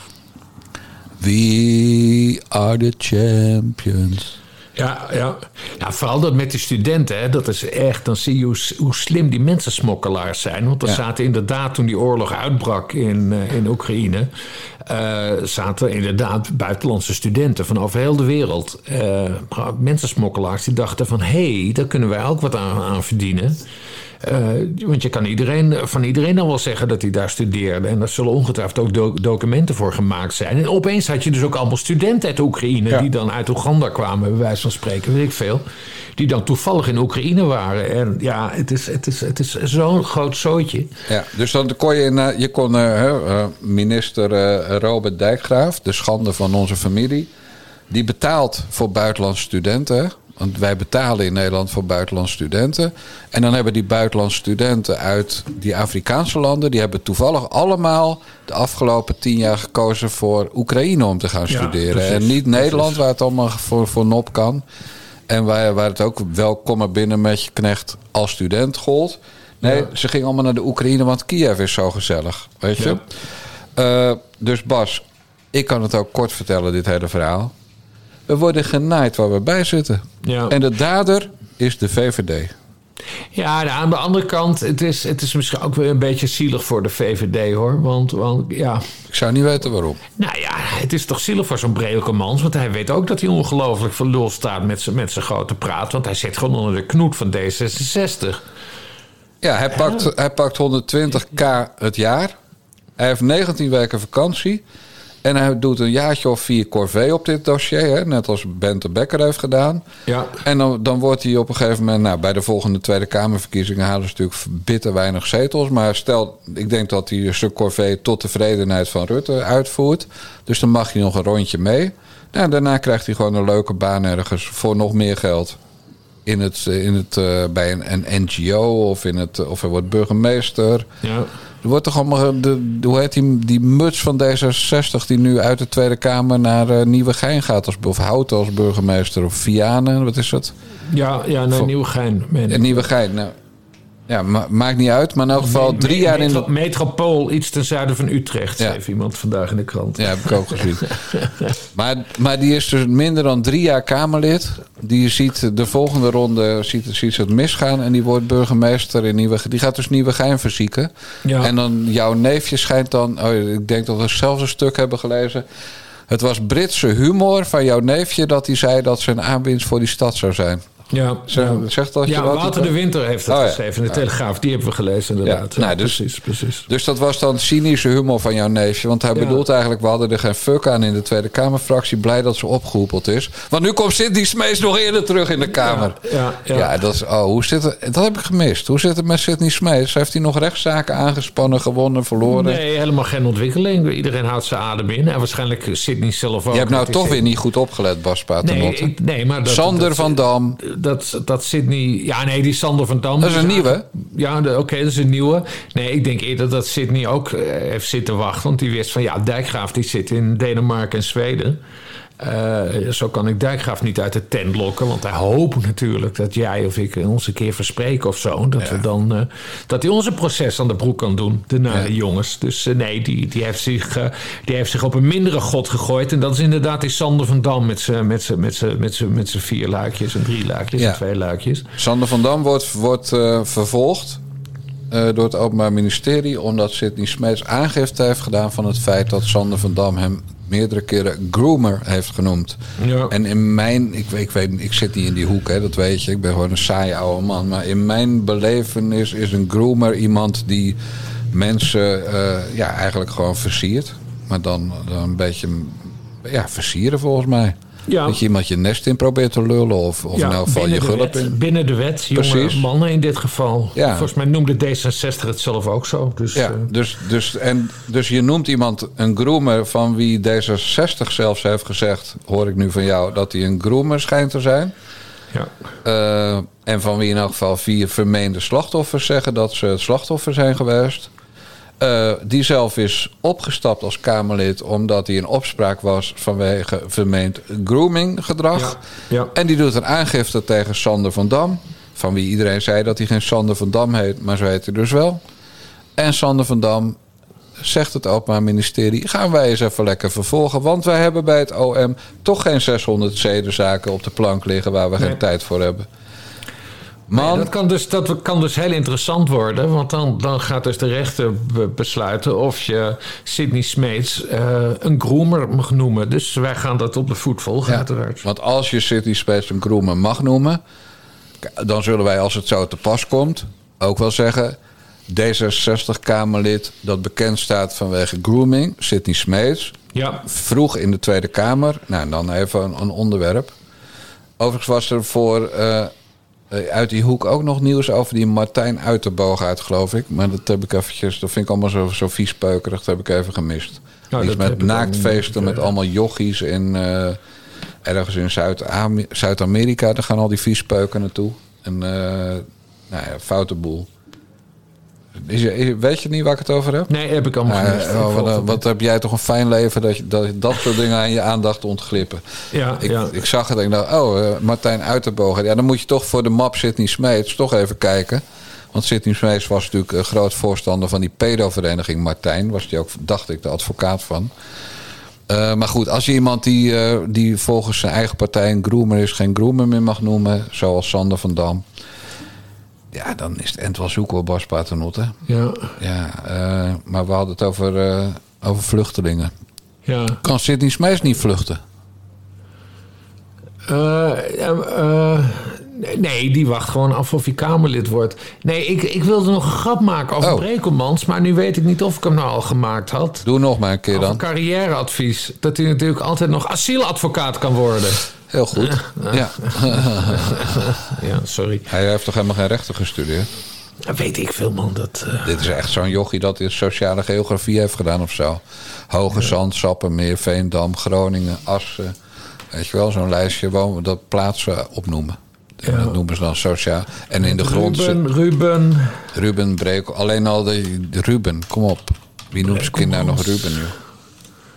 We are the champions. Ja, ja. ja, vooral dat met die studenten, hè, dat is echt, dan zie je hoe, hoe slim die mensensmokkelaars zijn. Want er Ja. zaten inderdaad, toen die oorlog uitbrak in, eh, in Oekraïne, eh, zaten inderdaad buitenlandse studenten van over heel de wereld. eh, mensensmokkelaars die dachten van, hé, hey, daar kunnen wij ook wat aan, aan verdienen. Eh, want je kan iedereen, van iedereen dan wel zeggen dat hij daar studeerde. En daar zullen ongetwijfeld ook do- documenten voor gemaakt zijn. En opeens had je dus ook allemaal studenten uit Oekraïne... Ja. die dan uit Oeganda kwamen, bij wijze van spreken, weet ik veel. Die dan toevallig in Oekraïne waren. En ja, het is, het is, het is zo'n groot zootje. Ja, dus dan kon je, na- je kon, eh, hè, eh, minister eh, Robert Dijkgraaf, de schande van onze familie, die betaalt voor buitenlandse studenten. Want wij betalen in Nederland voor buitenlandse studenten. En dan hebben die buitenlandse studenten uit die Afrikaanse landen, die hebben toevallig allemaal de afgelopen tien jaar gekozen voor Oekraïne om te gaan Ja, studeren. precies, en niet precies. Nederland, waar het allemaal voor, voor nop kan. En waar, waar het ook welkom maar binnen met je knecht als student gold. Nee, Ja. ze gingen allemaal naar de Oekraïne, want Kiev is zo gezellig. Weet je? Eh, dus Bas, ik kan het ook kort vertellen, dit hele verhaal. We worden genaaid waar we bij zitten. Ja. En de dader is de VVD. Ja, aan de andere kant, het is, het is misschien ook weer een beetje zielig voor de VVD hoor. Want, want ja, Ik zou niet weten waarom. nou ja, het is toch zielig voor zo'n Breukemans. Want hij weet ook dat hij ongelooflijk lul staat met zijn met zijn grote praat. Want hij zit gewoon onder de knoet van D66. Ja, hij pakt, hij pakt 120k het jaar. Hij heeft 19 weken vakantie. En hij doet een jaartje of vier corvée op dit dossier. Hè? Net als Bente Becker heeft gedaan. Ja. En dan, dan wordt hij op een gegeven moment... Nou, bij de volgende Tweede Kamerverkiezingen halen ze natuurlijk bitter weinig zetels. Maar stel, ik denk dat hij zijn corvée tot tevredenheid van Rutte uitvoert. Dus dan mag hij nog een rondje mee. Nou, daarna krijgt hij gewoon een leuke baan ergens voor nog meer geld. In het, in het, eh, bij een, een NGO of, in het, of hij wordt burgemeester. Ja. Er wordt toch allemaal, de, hoe heet die, die muts van D66 die nu uit de Tweede Kamer naar eh, Nieuwegein gaat, als, of Houten als burgemeester, of Vianen, wat is dat? Ja, ja Voor- Nieuwegein. Ja. Nieuwegein, nou, ja, ma- maakt niet uit, maar in elk geval drie jaar in de... Metropool, iets ten zuiden van Utrecht, Ja. schreef iemand vandaag in de krant. Ja, heb ik ook gezien. *laughs* maar, maar die is dus minder dan drie jaar Kamerlid. Die ziet de volgende ronde ziet, ziet ze het misgaan. En die wordt burgemeester in Nieuwegein. Die gaat dus Nieuwegein verzieken. Ja. En dan jouw neefje schijnt dan... Oh, ik denk dat we zelfs een stuk hebben gelezen. Het was Britse humor van jouw neefje... dat hij zei dat ze een aanwinst voor die stad zou zijn. Ja, Zeg, ja. Zegt dat je ja? Wouter de Winter heeft het Oh geschreven in de Telegraaf. Die hebben we gelezen inderdaad. Ja, nou, dus- precies, precies. Dus dat was dan cynische humor van jouw neefje. Want hij bedoelt eigenlijk, we hadden er geen fuck aan in de Tweede Kamerfractie. Blij dat ze opgehoepeld is. Want nu komt Sidney Smees nog eerder terug in de Kamer. Ja, ja, Ja, dat is. Oh, hoe zit het? Dat heb ik gemist. Hoe zit het met Sidney Smees? Heeft hij nog rechtszaken aangespannen, gewonnen, verloren? Nee, helemaal geen ontwikkeling. Iedereen houdt zijn adem in. En waarschijnlijk Sydney zelf ook. Je hebt nou toch weer niet goed opgelet, Bas Paternotte. Nee, nee, maar dat, Sander dat, van Dam. Dat, dat Sydney... Ja, nee, die Sander van Dam... Dat is een nieuwe. Ja, oké, dat is een nieuwe. Nee, ik denk eerder dat Sydney ook eh, heeft zitten wachten. Want die wist van, ja, Dijkgraaf die zit in Denemarken en Zweden. Eh, zo kan ik Dijkgraaf niet uit de tent lokken. Want hij hoopt natuurlijk dat jij of ik ons een keer verspreken of zo. Dat, we dan, eh, dat hij onze proces aan de broek kan doen. De nare Ja. jongens. Dus eh, nee, die, die, heeft zich, die heeft zich op een mindere god gegooid. En dat is inderdaad die Sander van Dam met zijn met z'n- met z'n- met z'n- met z'n vier luikjes en drie luikjes Ja. en twee luikjes. Sander van Dam wordt, wordt vervolgd door het Openbaar Ministerie. omdat Sidney Smees aangifte heeft gedaan van het feit dat Sander van Dam hem meerdere keren groomer heeft genoemd. Ja. En in mijn, ik, weet- ik weet, ik zit niet in die hoek, hè, dat weet je. Ik ben gewoon een saaie oude man. Maar in mijn belevenis is een groomer iemand die mensen eh, ja, eigenlijk gewoon versiert. Maar dan, dan een beetje ja, versieren volgens mij. Ja. Dat je iemand je nest in probeert te lullen of, of elk geval je gulp in. Binnen de wet, jonge Precies. mannen in dit geval. Ja. Volgens mij noemde D66 het zelf ook zo. Dus, Ja, eh, dus, dus, en, dus je noemt iemand een groomer van wie D66 zelfs heeft gezegd, hoor ik nu van jou, dat hij een groomer schijnt te zijn. ja. Eh, en van wie in elk geval vier vermeende slachtoffers zeggen dat ze het slachtoffer zijn geweest. Eh, die zelf is opgestapt als Kamerlid omdat hij in opspraak was vanwege vermeend grooming gedrag. Ja, ja. En die doet een aangifte tegen Sander van Dam. Van wie iedereen zei dat hij geen Sander van Dam heet, maar zo heet hij dus wel. En Sander van Dam zegt het Openbaar Ministerie... gaan wij eens even lekker vervolgen. Want wij hebben bij het OM toch geen 600 zedenzaken op de plank liggen... waar we Nee. geen tijd voor hebben. Nee, Man, dat, kan dus, dat kan dus heel interessant worden. Want dan, dan gaat dus de rechter be- besluiten of je Sidney Smeets eh, een groomer mag noemen. Dus wij gaan dat op de voet volgen, Ja, uiteraard. want als je City Space een groomer mag noemen... dan zullen wij, als het zo te pas komt, ook wel zeggen... D66-Kamerlid dat bekend staat vanwege grooming, Sidney Smeets... Ja, vroeg in de Tweede Kamer. Nou, dan even een, een onderwerp. Overigens was er voor eh, uit die hoek ook nog nieuws over die Martijn Uiterboog uit, geloof ik. Maar dat heb ik eventjes, dat vind ik allemaal zo, zo viespeukerig. Dat heb ik even gemist. Nou, Iets met naaktfeesten niet, met eh. allemaal jochies in eh, ergens in Zuid-Amerika. Daar gaan al die viespeuken naartoe. En eh, nou ja, foute boel. Weet je niet waar ik het over heb? nee, heb ik allemaal oh, Ik wat, heb jij toch een fijn leven dat je, dat, dat soort dingen aan je aandacht ontglippen. niet. Ja, Ik, ja. ik zag het en ik dacht, oh, eh, Martijn Uiterbogen. Ja, dan moet je toch voor de map Sidney Smeets toch even kijken. Want Sidney Smeets was natuurlijk een groot voorstander van die pedovereniging Martijn. Was die ook, dacht ik, de advocaat van. Maar goed, als je iemand die, die volgens zijn eigen partij een groomer is... geen groomer meer mag noemen, zoals Sander van Dam... ja, dan is het end wel zoeken hoor, Bas Paternotte. ja, Ja, eh, maar we hadden het over, eh, over vluchtelingen. ja. Kan Sidney Smeets niet vluchten? Eh, nee, die wacht gewoon af of hij Kamerlid wordt. Nee, ik, ik wilde nog een grap maken over Oh. Brekelmans... maar nu weet ik niet of ik hem nou al gemaakt had. Doe nog maar een keer Over dan. carrièreadvies. Dat hij natuurlijk altijd nog asieladvocaat kan worden. Heel goed. Ja. Ja, *laughs* sorry. Hij heeft toch helemaal geen rechten gestudeerd? Weet ik veel, man. Dat, eh, Dit is echt zo'n jochie dat in sociale geografie heeft gedaan of zo. Hoge Zand, Sappemeer, Veendam, Groningen, Assen. Weet je wel, zo'n lijstje. Dat plaatsen opnoemen. En Dat noemen ze dan sociaal. En in de grond... Ruben, Ruben. Ruben Brekel. Alleen al de, de Ruben, kom op. Wie noemt zijn kind nou nog Ruben?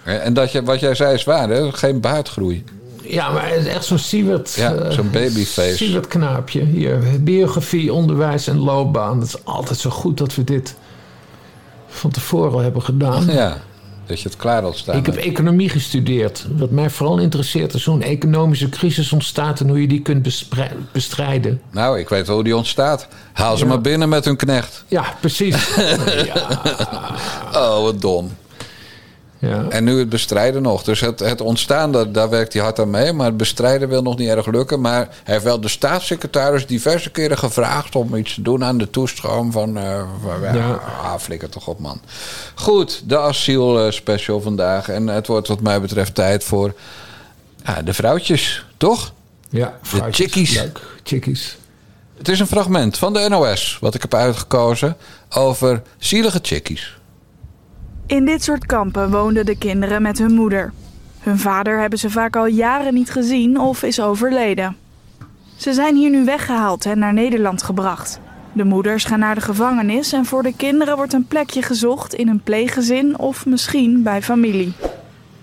Hè, En dat je, wat jij zei is waar, hè? Geen baardgroei. Ja, maar het is echt zo'n Siewert... Ja, eh, zo'n babyface. Siewert knaapje. Hier, biografie, onderwijs en loopbaan. Het is altijd zo goed dat we dit van tevoren al hebben gedaan. Ja, dat je het klaar had staan. Ik heb economie gestudeerd. Wat mij vooral interesseert is hoe een economische crisis ontstaat... en hoe je die kunt bestrijden. Nou, ik weet wel hoe die ontstaat. Haal ze maar binnen met hun knecht. Ja, precies. *laughs* ja, Oh, wat dom. Ja. En nu het bestrijden nog. Dus het, het ontstaan, daar, daar werkt hij hard aan mee. Maar het bestrijden wil nog niet erg lukken. Maar hij heeft wel de staatssecretaris diverse keren gevraagd... om iets te doen aan de toestroom van... eh ja, Ja. ah, flikker toch op, man. Goed, de asielspecial vandaag. En het wordt wat mij betreft tijd voor ja, de vrouwtjes, toch? ja fruitjes. chickies. Leuk, chickies. Het is een fragment van de NOS... wat ik heb uitgekozen over zielige chickies. In dit soort kampen woonden de kinderen met hun moeder. Hun vader hebben ze vaak al jaren niet gezien of is overleden. Ze zijn hier nu weggehaald en naar Nederland gebracht. De moeders gaan naar de gevangenis en voor de kinderen wordt een plekje gezocht in een pleeggezin of misschien bij familie.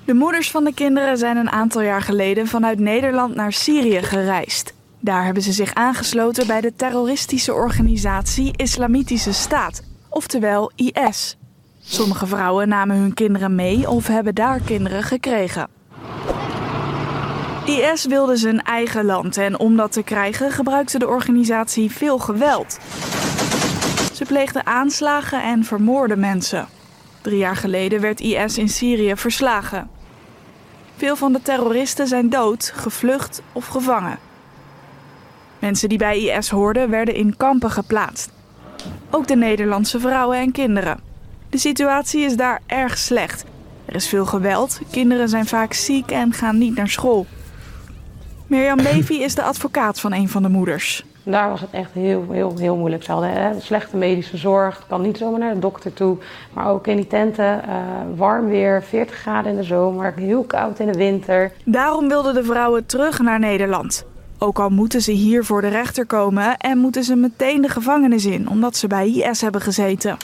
De moeders van de kinderen zijn een aantal jaar geleden vanuit Nederland naar Syrië gereisd. Daar hebben ze zich aangesloten bij de terroristische organisatie Islamitische Staat, oftewel IS. Sommige vrouwen namen hun kinderen mee of hebben daar kinderen gekregen. IS wilde zijn eigen land en om dat te krijgen gebruikte de organisatie veel geweld. Ze pleegde aanslagen en vermoorde mensen. Drie jaar geleden werd IS in Syrië verslagen. Veel van de terroristen zijn dood, gevlucht of gevangen. Mensen die bij IS hoorden werden in kampen geplaatst. Ook de Nederlandse vrouwen en kinderen. De situatie is daar erg slecht. Er is veel geweld, kinderen zijn vaak ziek en gaan niet naar school. Mirjam *clears throat* Levy is de advocaat van een van de moeders. Daar was het echt heel, heel, heel moeilijk. Ze hadden hè, slechte medische zorg, kan niet zomaar naar de dokter toe. Maar ook in die tenten, eh, warm weer, 40 graden in de zomer, heel koud in de winter. Daarom wilden de vrouwen terug naar Nederland. Ook al moeten ze hier voor de rechter komen en moeten ze meteen de gevangenis in, omdat ze bij IS hebben gezeten.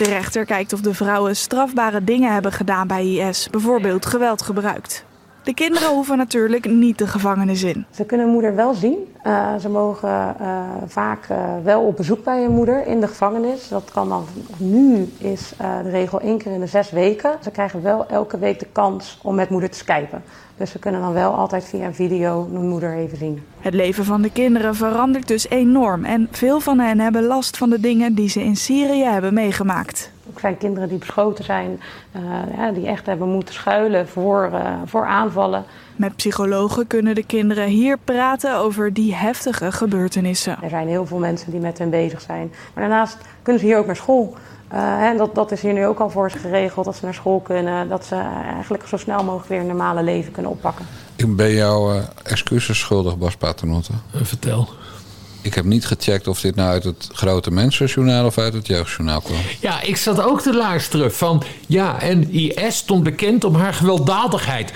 De rechter kijkt of de vrouwen strafbare dingen hebben gedaan bij IS, bijvoorbeeld geweld gebruikt. De kinderen hoeven natuurlijk niet de gevangenis in. Ze kunnen moeder wel zien. Eh, ze mogen eh, vaak eh, wel op bezoek bij hun moeder in de gevangenis. Dat kan dan, nu is de regel één keer in de zes weken. Ze krijgen wel elke week de kans om met moeder te skypen. Dus ze kunnen dan wel altijd via een video hun moeder even zien. Het leven van de kinderen verandert dus enorm en veel van hen hebben last van de dingen die ze in Syrië hebben meegemaakt. Ook zijn kinderen die beschoten zijn, ja, die echt hebben moeten schuilen voor, voor aanvallen. Met psychologen kunnen de kinderen hier praten over die heftige gebeurtenissen. Er zijn heel veel mensen die met hen bezig zijn. Maar daarnaast kunnen ze hier ook naar school. Eh, en dat, dat is hier nu ook al voor ze geregeld, dat ze naar school kunnen. Dat ze eigenlijk zo snel mogelijk weer een normale leven kunnen oppakken. Ik ben jou eh, excuses schuldig, Bas Paternotte. Eh, vertel. Ik heb niet gecheckt of dit nou uit het grote mensenjournaal of uit het jeugdjournaal kwam. Ja, ik zat ook te luisteren van... Ja, en IS stond bekend om haar gewelddadigheid.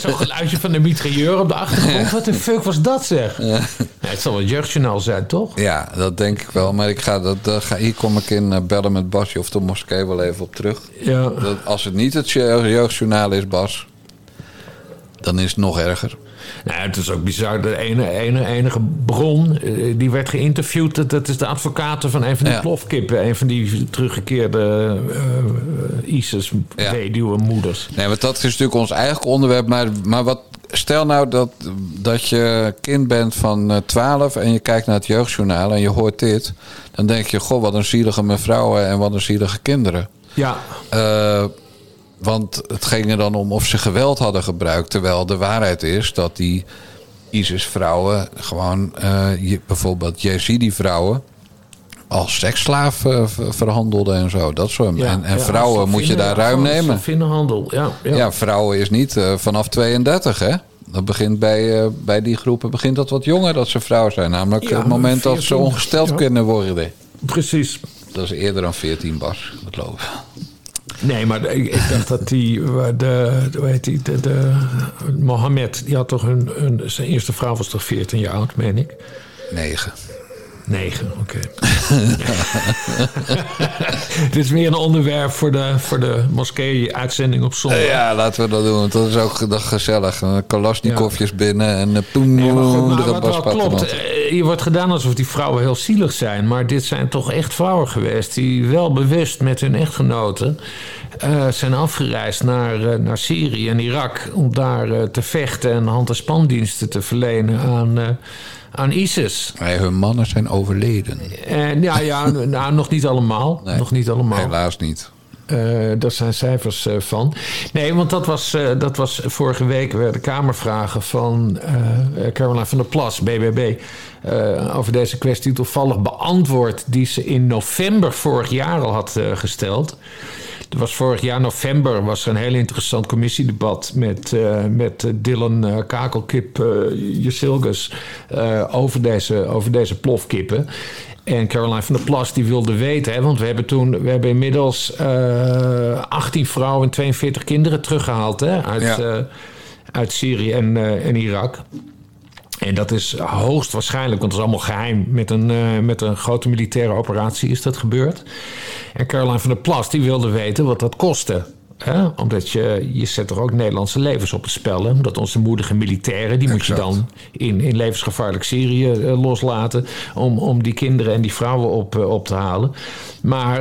Zo'n geluidje van de mitrailleur op de achtergrond. Wat de fuck was dat zeg? Ja, het zal wel het jeugdjournaal zijn, toch? Ja, dat denk ik wel. Maar ik ga dat, dat ga, hier kom ik in eh, bellen met Basje of de moskee wel even op terug. Ja. Dat, als het niet het je- jeugdjournaal is, Bas, dan is het nog erger. Nou, het is ook bizar. De ene, ene, enige bron eh, die werd geïnterviewd... dat, is de advocaat van een van die Ja. plofkippen. Een van die teruggekeerde eh ISIS-weduwe-moeders. Nee, want dat is natuurlijk ons eigen onderwerp. Maar, maar wat, stel nou dat, dat je kind bent van eh, 12 en je kijkt naar het jeugdjournaal en je hoort dit. Dan denk je, goh, wat een zielige mevrouwen en wat een zielige kinderen. Ja, Eh, want het ging er dan om of ze geweld hadden gebruikt. Terwijl de waarheid is dat die ISIS-vrouwen gewoon, je- bijvoorbeeld Yazidi-vrouwen, als seksslaaf eh, ver- verhandelden en zo. Dat soort. ja, en en ja, vrouwen moet je daar ruim nemen. Slavinnenhandel, ja. ja. Ja, vrouwen is niet eh, vanaf 32, hè? Dat begint bij, bij die groepen begint dat wat jonger dat ze vrouw zijn. Namelijk het moment dat ze 14, ongesteld kunnen worden. Precies. Dat is eerder dan 14 bas, dat geloof ik. Nee, maar ik, dacht dat die, de, hoe heet die, de, Mohammed, die had toch een, zijn eerste vrouw was toch 14 jaar oud, meen ik? 9. Negen, oké. *laughs* Dit is meer een onderwerp voor de, voor de moskee-uitzending op zondag. Ja, laten we dat doen. want Dat is ook dat gezellig. Eh, Kalasnikovjes binnen en eh, poen, Nee, maar, goed, maar de wat wel klopt, baspatronaat. eh, hier wordt gedaan alsof die vrouwen heel zielig zijn. Maar dit zijn toch echt vrouwen geweest die wel bewust met hun echtgenoten eh, zijn afgereisd naar, eh, naar Syrië en Irak. Om daar eh, te vechten en hand- en spandiensten te verlenen aan, eh, aan ISIS. Nee, hun mannen zijn overleden. En ja, ja *laughs* nou, nog niet allemaal. Nee, Nog niet allemaal. Helaas niet. Eh, daar zijn cijfers eh, van. Nee, want dat was, eh, dat was vorige week werden Kamervragen van eh Caroline van der Plas, BBB, eh, over deze kwestie toevallig beantwoord, die ze in november vorig jaar al had eh, gesteld. Er was vorig jaar november was er een heel interessant commissiedebat met, eh, met eh, Dylan eh, Kakelkip Jusilgus eh, over, deze, over deze plofkippen. En Caroline van der Plas die wilde weten, hè, want we hebben toen we hebben inmiddels eh 18 vrouwen en 42 kinderen teruggehaald hè, uit, Ja. uit Syrië en, en Irak. En dat is hoogstwaarschijnlijk, want het is allemaal geheim. Met een, eh, met een grote militaire operatie is dat gebeurd. En Caroline van der Plas die wilde weten wat dat kostte. Hè? Omdat je, je zet er ook Nederlandse levens op het spel. Hè? Omdat onze moedige militairen, die moet je dan in, in levensgevaarlijk Syrië eh, loslaten. Om, om die kinderen en die vrouwen op, eh, op te halen. Maar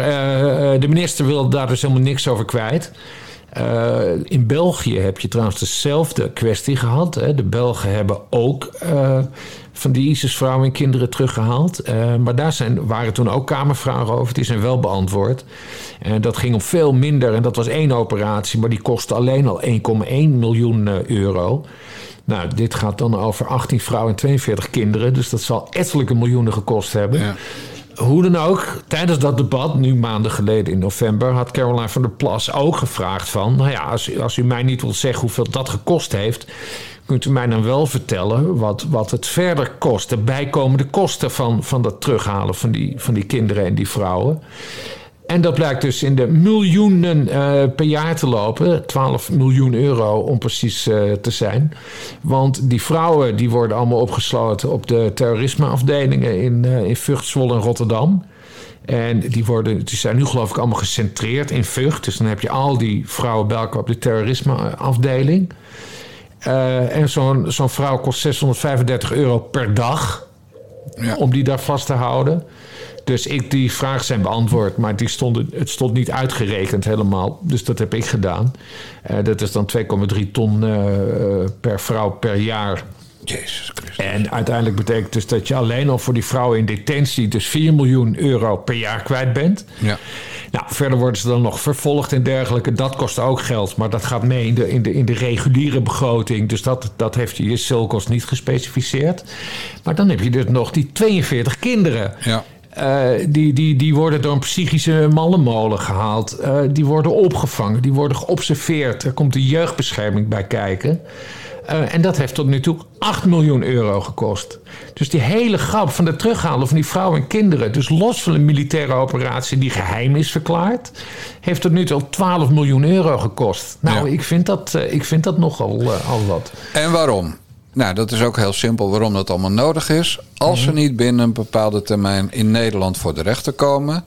de minister wilde daar dus helemaal niks over kwijt. Eh, in België heb je trouwens dezelfde kwestie gehad. Hè. De Belgen hebben ook eh, van die ISIS-vrouwen en kinderen teruggehaald. Eh, maar daar zijn, waren toen ook kamervragen over. Die zijn wel beantwoord. En dat ging om veel minder. En dat was één operatie, maar die kostte alleen al 1,1 miljoen euro. Nou, dit gaat dan over 18 vrouwen en 42 kinderen. Dus dat zal ettelijke miljoenen gekost hebben. Ja. Hoe dan ook, tijdens dat debat, nu maanden geleden in november, had Caroline van der Plas ook gevraagd van, nou ja, als, u- mij niet wilt zeggen hoeveel dat gekost heeft, kunt u mij dan wel vertellen wat, wat het verder kost, de bijkomende kosten van, van dat terughalen van die, van die kinderen en die vrouwen? En dat blijkt dus in de miljoenen eh, per jaar te lopen. 12 miljoen euro om precies eh, te zijn. Want die vrouwen die worden allemaal opgesloten op de terrorismeafdelingen in, eh in Vught, Zwolle en Rotterdam. En die, worden, die zijn nu geloof ik allemaal gecentreerd in Vught. Dus dan heb je al die vrouwen bij elkaar op de terrorismeafdeling. En zo'n zo'n vrouw kost 635 euro per dag Ja. om die daar vast te houden. Dus ik, die vragen zijn beantwoord, maar die stonden, het stond niet uitgerekend helemaal. Dus dat heb ik gedaan. Eh, dat is dan 2,3 ton eh, per vrouw per jaar. Jezus Christus. En uiteindelijk betekent dus dat je alleen al voor die vrouwen in detentie... dus 4 miljoen euro per jaar kwijt bent. Ja. Nou, verder worden ze dan nog vervolgd en dergelijke. Dat kost ook geld, maar dat gaat mee in de, in de, in de reguliere begroting. Dus dat, dat heeft je Silkos niet gespecificeerd. Maar dan heb je dus nog die 42 kinderen. Ja. Eh, die, die, die worden door een psychische mallenmolen gehaald. Eh, die worden opgevangen, die worden geobserveerd. Er komt de jeugdbescherming bij kijken. Eh, en dat heeft tot nu toe 8 miljoen euro gekost. Dus die hele grap van het terughalen van die vrouwen en kinderen... dus los van een militaire operatie die geheim is verklaard... heeft tot nu toe al 12 miljoen euro gekost. Nou, Ja. ik, vind dat, ik vind dat nogal al wat. En waarom? Nou, dat is ook heel simpel waarom dat allemaal nodig is. Als ze niet binnen een bepaalde termijn in Nederland voor de rechter komen,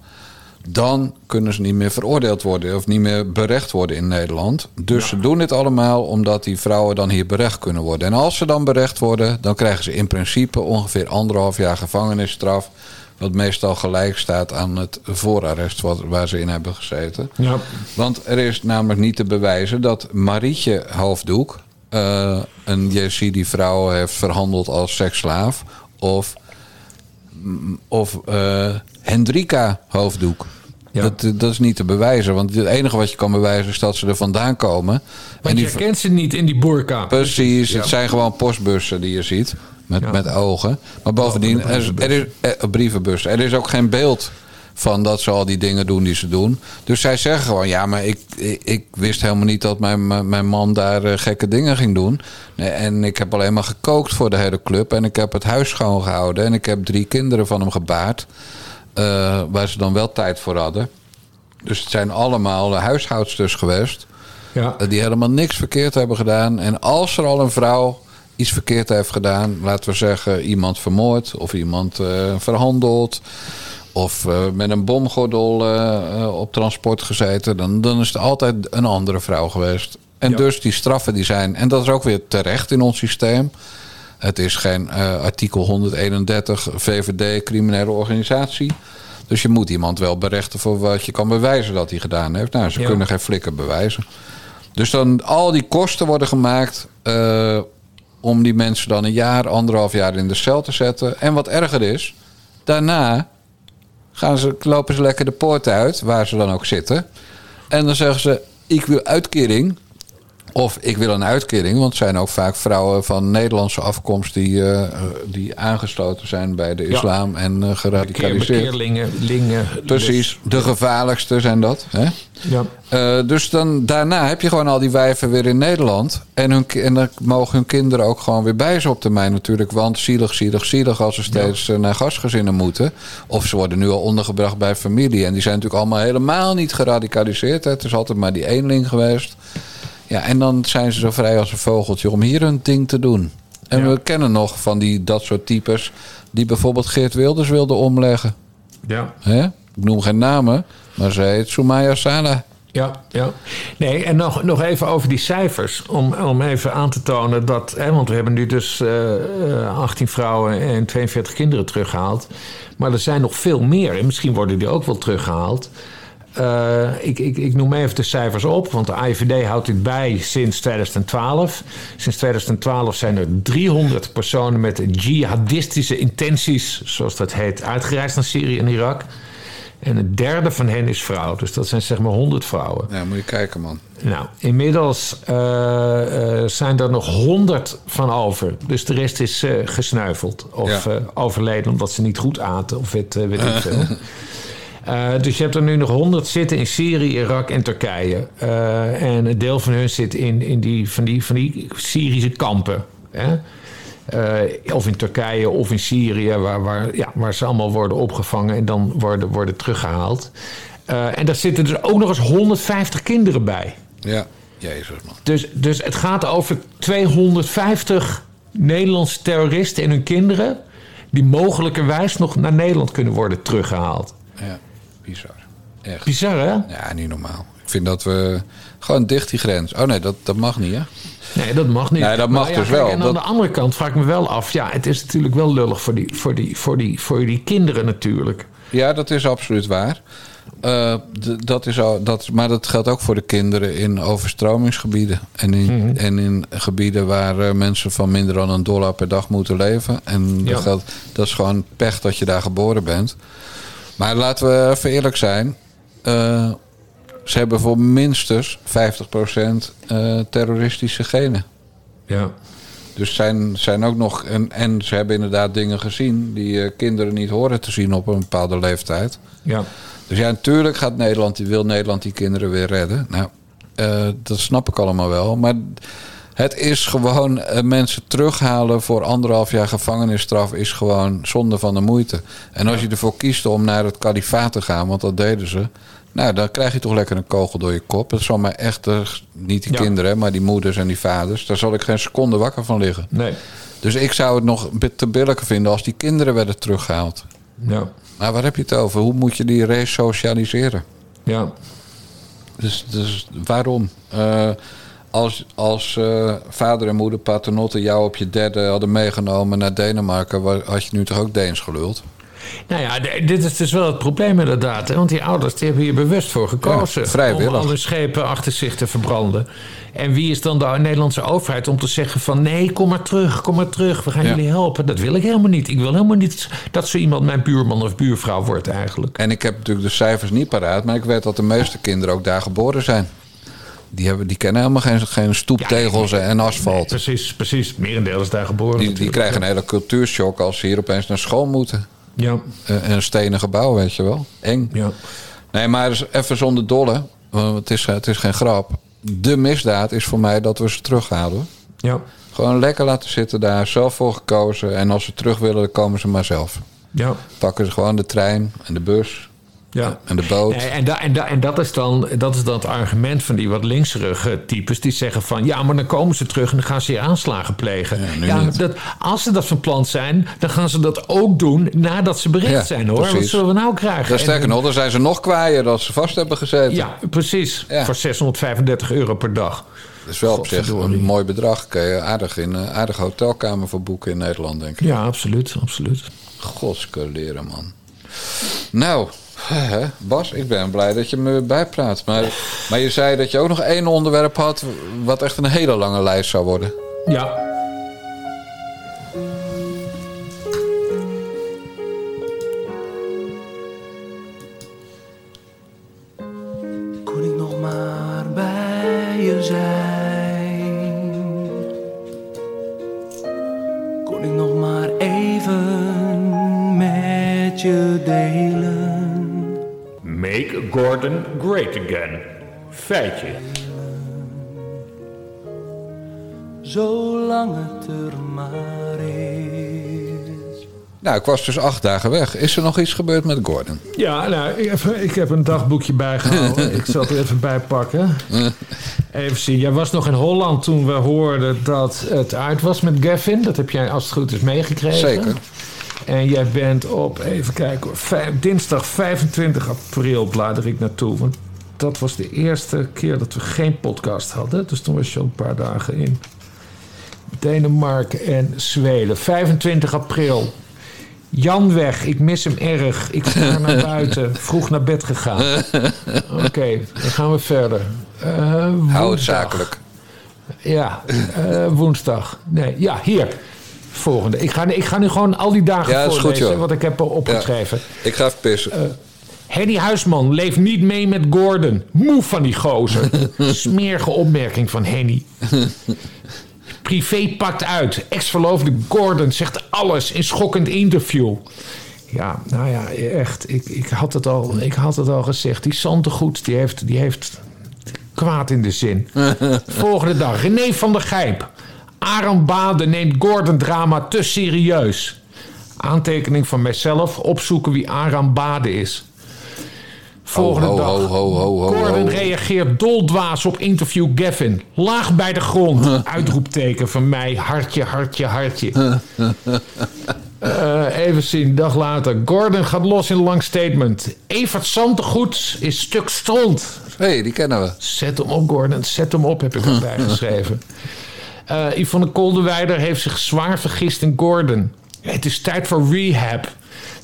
dan kunnen ze niet meer veroordeeld worden of niet meer berecht worden in Nederland. Dus ze doen dit allemaal omdat die vrouwen dan hier berecht kunnen worden. En als ze dan berecht worden, dan krijgen ze in principe ongeveer anderhalf jaar gevangenisstraf. Wat meestal gelijk staat aan het voorarrest wat, waar ze in hebben gezeten. Ja. Want er is namelijk niet te bewijzen dat Marietje Hoofddoek eh, een Yazidi-vrouw heeft verhandeld als seksslaaf. Of, mm, of eh, Hendrika Hoofddoek. Ja. Dat, dat is niet te bewijzen. Want het enige wat je kan bewijzen is dat ze er vandaan komen. Want je kent ze niet in die burka. Precies, Ja. het zijn gewoon postbussen die je ziet. Met, Ja. met ogen. Maar bovendien, Oh, er, is, er is eh, brievenbussen. Er is ook geen beeld van dat ze al die dingen doen die ze doen. Dus zij zeggen gewoon: ja, maar ik, ik, ik wist helemaal niet dat mijn, mijn mijn man daar eh, gekke dingen ging doen. En ik heb alleen maar gekookt voor de hele club. En ik heb het huis schoongehouden. En ik heb drie kinderen van hem gebaard. eh, waar ze dan wel tijd voor hadden. Dus het zijn allemaal huishoudsters geweest. Ja. Eh, die helemaal niks verkeerd hebben gedaan. En als er al een vrouw iets verkeerd heeft gedaan, laten we zeggen iemand vermoord of iemand verhandeld. Of eh, met een bomgordel eh, eh, op transport gezeten. Dan, dan is het altijd een andere vrouw geweest. En Ja. dus die straffen die zijn. En dat is ook weer terecht in ons systeem. Het is geen artikel 131 VVD criminele organisatie. Dus je moet iemand wel berechten voor wat je kan bewijzen dat hij gedaan heeft. Nou, ze Ja. kunnen geen flikker bewijzen. Dus dan al die kosten worden gemaakt om die mensen dan een jaar, anderhalf jaar in de cel te zetten. En wat erger is, daarna gaan ze, lopen ze lekker de poort uit, waar ze dan ook zitten. En dan zeggen ze, ik wil uitkering. Of ik wil een uitkering, want het zijn ook vaak vrouwen van Nederlandse afkomst die, eh, die aangesloten zijn bij de Ja. islam en eh, geradicaliseerd. Bekeerlingen, lingen. Precies, de gevaarlijkste zijn dat. Hè? Ja. Eh, dus dan, daarna heb je gewoon al die wijven weer in Nederland. En, hun, en dan mogen hun kinderen ook gewoon weer bij ze op termijn natuurlijk. Want zielig, zielig, zielig als ze steeds naar gastgezinnen moeten. Of ze worden nu al ondergebracht bij familie. En die zijn natuurlijk allemaal helemaal niet geradicaliseerd. Hè. Het is altijd maar die eenling geweest. Ja, en dan zijn ze zo vrij als een vogeltje om hier hun ding te doen. En Ja. we kennen nog van die, dat soort types... die bijvoorbeeld Geert Wilders wilden omleggen. Ja. Hè? Ik noem geen namen, maar ze heet Soumaya Sala. Ja, ja. Nee, en nog, nog even over die cijfers. Om, om even aan te tonen dat... Hè, want we hebben nu dus eh, eh, 18 vrouwen en 42 kinderen teruggehaald. Maar er zijn nog veel meer. En misschien worden die ook wel teruggehaald. Eh, ik, ik, ik noem even de cijfers op, want de AIVD houdt dit bij sinds 2012. Sinds 2012 zijn er 300 personen met jihadistische intenties, zoals dat heet, uitgereisd naar Syrië en Irak. En een derde van hen is vrouw. Dus dat zijn zeg maar 100 vrouwen. Ja, moet je kijken, man. Nou, inmiddels eh, eh, zijn er nog 100 van over. Dus de rest is eh, gesneuveld. Of Ja. overleden omdat ze niet goed aten. Of weet, weet ik *laughs* veel. Eh, dus je hebt er nu nog 100 zitten in Syrië, Irak en Turkije. Eh, en een deel van hun zit in, in die, van, die, van die Syrische kampen. Hè? Eh, of in Turkije of in Syrië, waar, waar, ja, waar ze allemaal worden opgevangen en dan worden, worden teruggehaald. Eh, en daar zitten dus ook nog eens 150 kinderen bij. Ja, jezus man. Dus, dus het gaat over 250 Nederlandse terroristen en hun kinderen... die mogelijkerwijs nog naar Nederland kunnen worden teruggehaald. Ja, bizar. Echt. Bizar, hè? Ja, niet normaal. Ik vind dat we gewoon dicht die grens. Oh nee, dat, dat mag niet, hè? Nee, dat mag niet. Nee, dat mag Maar dus kijk, wel. En aan Dat- de andere kant vraag ik me wel af... ja, het is natuurlijk wel lullig voor die, voor die, voor die, voor die kinderen natuurlijk. Ja, dat is absoluut waar. Eh, dat is al, dat, maar dat geldt ook voor de kinderen in overstromingsgebieden. En in, Mhm. en in gebieden waar eh, mensen van minder dan een dollar per dag moeten leven. En dat, geldt, dat is gewoon pech dat je daar geboren bent. Maar laten we even eerlijk zijn. Eh, ze hebben voor minstens 50% eh, terroristische genen. Ja. Dus zijn, zijn ook nog. En, en ze hebben inderdaad dingen gezien die eh, kinderen niet horen te zien op een bepaalde leeftijd. Ja. Dus ja, natuurlijk gaat Nederland, die wil Nederland die kinderen weer redden. Nou, dat snap ik allemaal wel. Maar het is gewoon eh, mensen terughalen voor anderhalf jaar gevangenisstraf is gewoon zonde van de moeite. En als je ervoor kiest om naar het kalifaat te gaan, want dat deden ze. Nou, dan krijg je toch lekker een kogel door je kop. Dat zal maar echt, niet die Ja. kinderen, maar die moeders en die vaders. Daar zal ik geen seconde wakker van liggen. Nee. Dus ik zou het nog te billijker vinden als die kinderen werden teruggehaald. Ja. Maar waar heb je het over? Hoe moet je die resocialiseren? Ja. Dus, dus waarom? Eh, als als eh, vader en moeder paternotte jou op je derde hadden meegenomen naar Denemarken, had je nu toch ook Deens geluld? Nou ja, dit is dus wel het probleem inderdaad. Hè? Want die ouders die hebben hier bewust voor gekozen. Ja, vrijwillig. Om al hun schepen achter zich te verbranden. En wie is dan de Nederlandse overheid om te zeggen van... nee, kom maar terug, kom maar terug, we gaan Ja. jullie helpen. Dat wil ik helemaal niet. Ik wil helemaal niet dat zo iemand mijn buurman of buurvrouw wordt eigenlijk. En ik heb natuurlijk de cijfers niet paraat, maar ik weet dat de meeste kinderen ook daar geboren zijn. Die, hebben, die kennen helemaal geen, geen stoeptegels en asfalt. Precies, precies. Het merendeel is daar geboren Die, krijgen een hele cultuurshock als ze hier opeens naar school moeten. Ja, En een stenen gebouw, weet je wel. Eng. ja. Nee, maar dus even zonder dolle. want Het is, het is geen grap. De misdaad is voor mij dat we ze terughalen. Ja, Gewoon lekker laten zitten daar, zelf voor gekozen. En als ze terug willen, dan komen ze maar zelf. ja. Pakken ze gewoon de trein en de bus Ja. en de boot. En, da, en, da, en dat, is dan, dat is dan het argument van die wat linkserige types. Die zeggen van ja, maar dan komen ze terug en dan gaan ze hier aanslagen plegen. Ja, dat, als ze dat van plan zijn, dan gaan ze dat ook doen nadat ze bericht Ja, zijn hoor. Wat zullen we nou krijgen? Dat sterker nog, dan zijn ze nog kwaaier dat ze vast hebben gezeten. Ja, precies. Voor 635 euro per dag. Dat is wel op zich een mooi bedrag. Kun je aardig in een aardige hotelkamer voor boeken in Nederland, denk ik. Ja, absoluut. absoluut. Godskeleren, man. Nou, Bas, ik ben blij dat je me bijpraat. Maar, maar je zei dat je ook nog één onderwerp had... wat echt een hele lange lijst zou worden. Ja. Kon ik nog maar bij je zijn? Make Gordon great again. Feitje. Zolang het er maar is. Nou, ik was dus acht dagen weg. Is er nog iets gebeurd met Gordon? Ja, nou, ik heb, ik heb een dagboekje bijgehouden. *laughs* ik zal het er even bij pakken. Even zien. Jij was nog in Holland toen we hoorden dat het uit was met Gavin. Dat heb jij als het goed is meegekregen. Zeker. En jij bent op, even kijken, hoor, vijf- dinsdag 25 april blader ik naartoe. Want dat was de eerste keer dat we geen podcast hadden. Dus toen was je al een paar dagen in Denemarken en Zweden. 25 april. Jan weg, ik mis hem erg. Ik ga *laughs* naar buiten. Vroeg naar bed gegaan. *laughs* Oké, dan gaan we verder. Eh, Hou het zakelijk. Ja, eh, woensdag. Nee, ja, hier. Volgende. Ik ga, ik ga nu gewoon al die dagen Ja, goed, voorlezen wat ik heb opgeschreven. Ik ga even pissen. Henny Huisman leeft niet mee met Gordon. Moe van die gozer. *laughs* Smerige opmerking van Henny. Privé pakt uit. Ex-verloofde Gordon zegt alles in schokkend interview. Ja, nou ja, echt. Ik, ik, had, het al, ik had het al gezegd. Die Santegoed, die heeft, die heeft kwaad in de zin. *laughs* Volgende dag. René van der Gijp. Aram Bade neemt Gordon-drama te serieus. Aantekening van mijzelf. Opzoeken wie Aram Bade is. Volgende ho, dag. ho, ho, Gordon reageert doldwaas op interview Gavin. Laag bij de grond. Uitroepteken van mij. Hartje, hartje, hartje. Eh, even zien, dag later. Gordon gaat los in een lang statement. Evert Santegoed is stuk stront. Hé, hey, die kennen we. Zet hem op, Gordon. Zet hem op, heb ik erbij geschreven. Eh Yvonne Koldewijder heeft zich zwaar vergist in Gordon. Het is tijd voor rehab.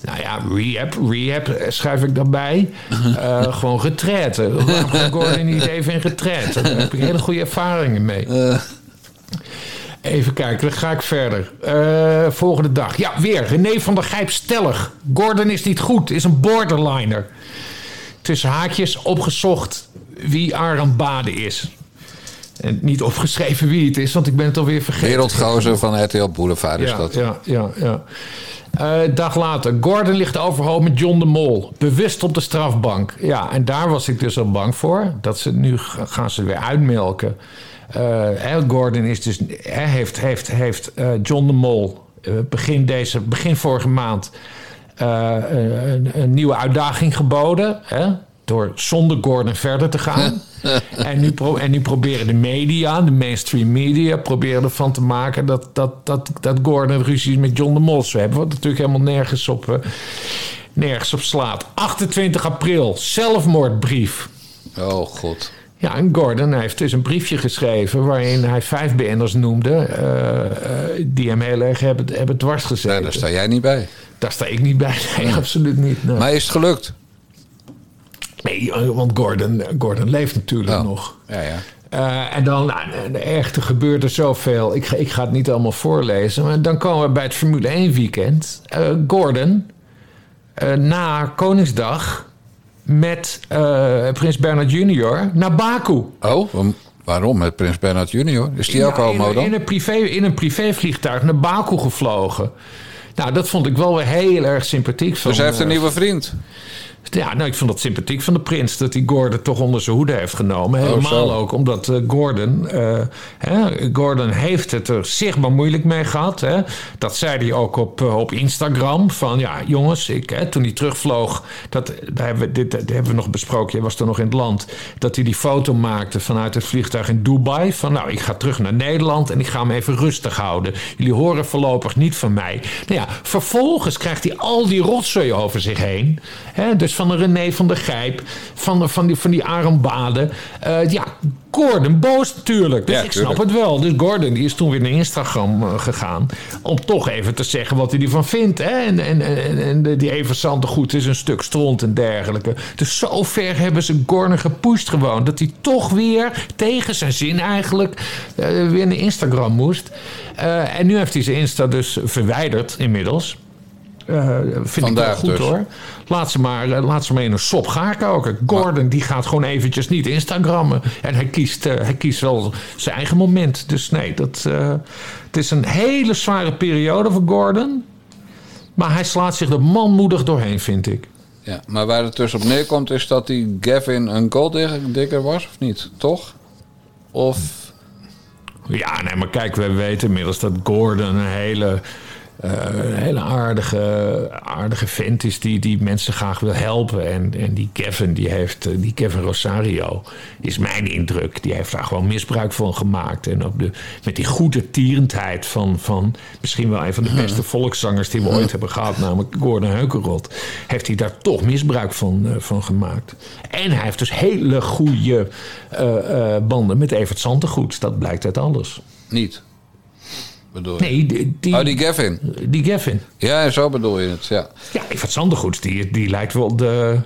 Nou ja, rehab, rehab eh, schrijf ik daarbij. Eh, *laughs* gewoon retraite. Waarom gaat Gordon niet even in retraite? Daar heb ik hele goede ervaringen mee. Even kijken, dan ga ik verder. Volgende dag. Ja, weer. René van der Gijp stellig. Gordon is niet goed, is een borderliner. Tussen haakjes opgezocht wie Aram Bade is. En niet opgeschreven wie het is, want ik ben het alweer vergeten. Wereldgozer van RTL Boulevard is ja, dat. Ja, ja, ja. Eh, dag later. Gordon ligt overhoop met John de Mol. Bewust op de strafbank. Ja, en daar was ik dus al bang voor. Dat ze nu gaan ze weer uitmelken. Eh, Gordon is dus, heeft, heeft, heeft eh, John de Mol begin, deze, begin vorige maand een, een nieuwe uitdaging geboden. Hè? Door zonder Gordon verder te gaan. *laughs* en, nu pro- en nu proberen de media, de mainstream media, proberen ervan te maken dat, dat, dat, dat Gordon ruzies met John de Mol zou hebben. Wat natuurlijk helemaal nergens op, eh, nergens op slaat. 28 april, zelfmoordbrief. Oh god. Ja, en Gordon heeft dus een briefje geschreven waarin hij vijf BN'ers noemde eh, eh, die hem heel erg hebben, hebben dwars gezeten. Ja, daar sta jij niet bij. Daar sta ik niet bij. *laughs* Nee, absoluut niet. nee. Maar is het gelukt? Nee, eh, want Gordon, Gordon leeft natuurlijk Oh. nog. Ja, ja. Eh, en dan, nou, echt, er gebeurt er zoveel. Ik ga, ik ga het niet allemaal voorlezen. Maar dan komen we bij het Formule 1 weekend. Eh, Gordon, eh, na Koningsdag, met Prins Bernard Jr. naar Baku. Oh, waarom- met Prins Bernhard junior? Is die ook Ja, homo in, dan? in, een privé, in een privévliegtuig naar Baku gevlogen. Nou, dat vond ik wel weer heel erg sympathiek. Van, Dus hij heeft een nieuwe vriend. Ja, nou, ik vond het sympathiek van de prins dat hij Gordon toch onder zijn hoede heeft genomen. Helemaal zo. ook omdat eh, Gordon, eh, hè, Gordon heeft het er zichtbaar moeilijk mee gehad. Hè. Dat zei hij ook op, eh, op Instagram. Van ja, jongens, ik, hè, toen hij terugvloog, dat, daar hebben we, dit, dat hebben we nog besproken. Je was toen nog in het land. Dat hij die foto maakte vanuit het vliegtuig in Dubai. Van nou, ik ga terug naar Nederland en ik ga hem even rustig houden. Jullie horen voorlopig niet van mij. Nou ja, vervolgens krijgt hij al die rotzooi over zich heen. Hè, dus van de René van der Gijp, van, van, die, van die Arambaden. Eh ja, Gordon boos natuurlijk. Dus Ja, ik snap tuurlijk. het wel. Dus Gordon die is toen weer naar Instagram eh, gegaan. Om toch even te zeggen wat hij ervan vindt. Hè? En, en, en, en die Eversante goed is een stuk stront en dergelijke. Dus zo ver hebben ze Gordon gepusht gewoon. Dat hij toch weer tegen zijn zin eigenlijk eh, weer naar Instagram moest. En nu heeft hij zijn Insta dus verwijderd inmiddels. Eh, vind ik Vandaag wel goed dus. hoor. Laat ze, maar, eh, laat ze maar in een sop gaar koken. Gordon die gaat gewoon eventjes niet Instagrammen. En hij kiest, eh, hij kiest wel zijn eigen moment. Dus nee, dat, eh, het is een hele zware periode voor Gordon. Maar hij slaat zich er manmoedig doorheen, vind ik. Ja, maar waar het dus op neerkomt is dat die Gavin een golddigger was, of niet? Toch? Of... Ja, nee, maar kijk, we weten inmiddels dat Gordon een hele, eh, een hele aardige, aardige vent is die, die mensen graag wil helpen. En, en die Kevin, die heeft, eh, die Kevin Rosario, is mijn indruk, die heeft daar gewoon misbruik van gemaakt. En op de, met die goede tierendheid van, van misschien wel een van de beste volkszangers die we ooit hebben gehad, namelijk Gordon Heukerot, heeft hij daar toch misbruik van, eh, van gemaakt. En hij heeft dus hele goede banden met Evert Santegoed. Dat blijkt uit alles. Niet? Bedoel je? Nee, die, die, Oh, die Gavin. die Gavin. Ja, zo bedoel je het, ja. Ja, Evert Sandergoed, die, die lijkt wel de...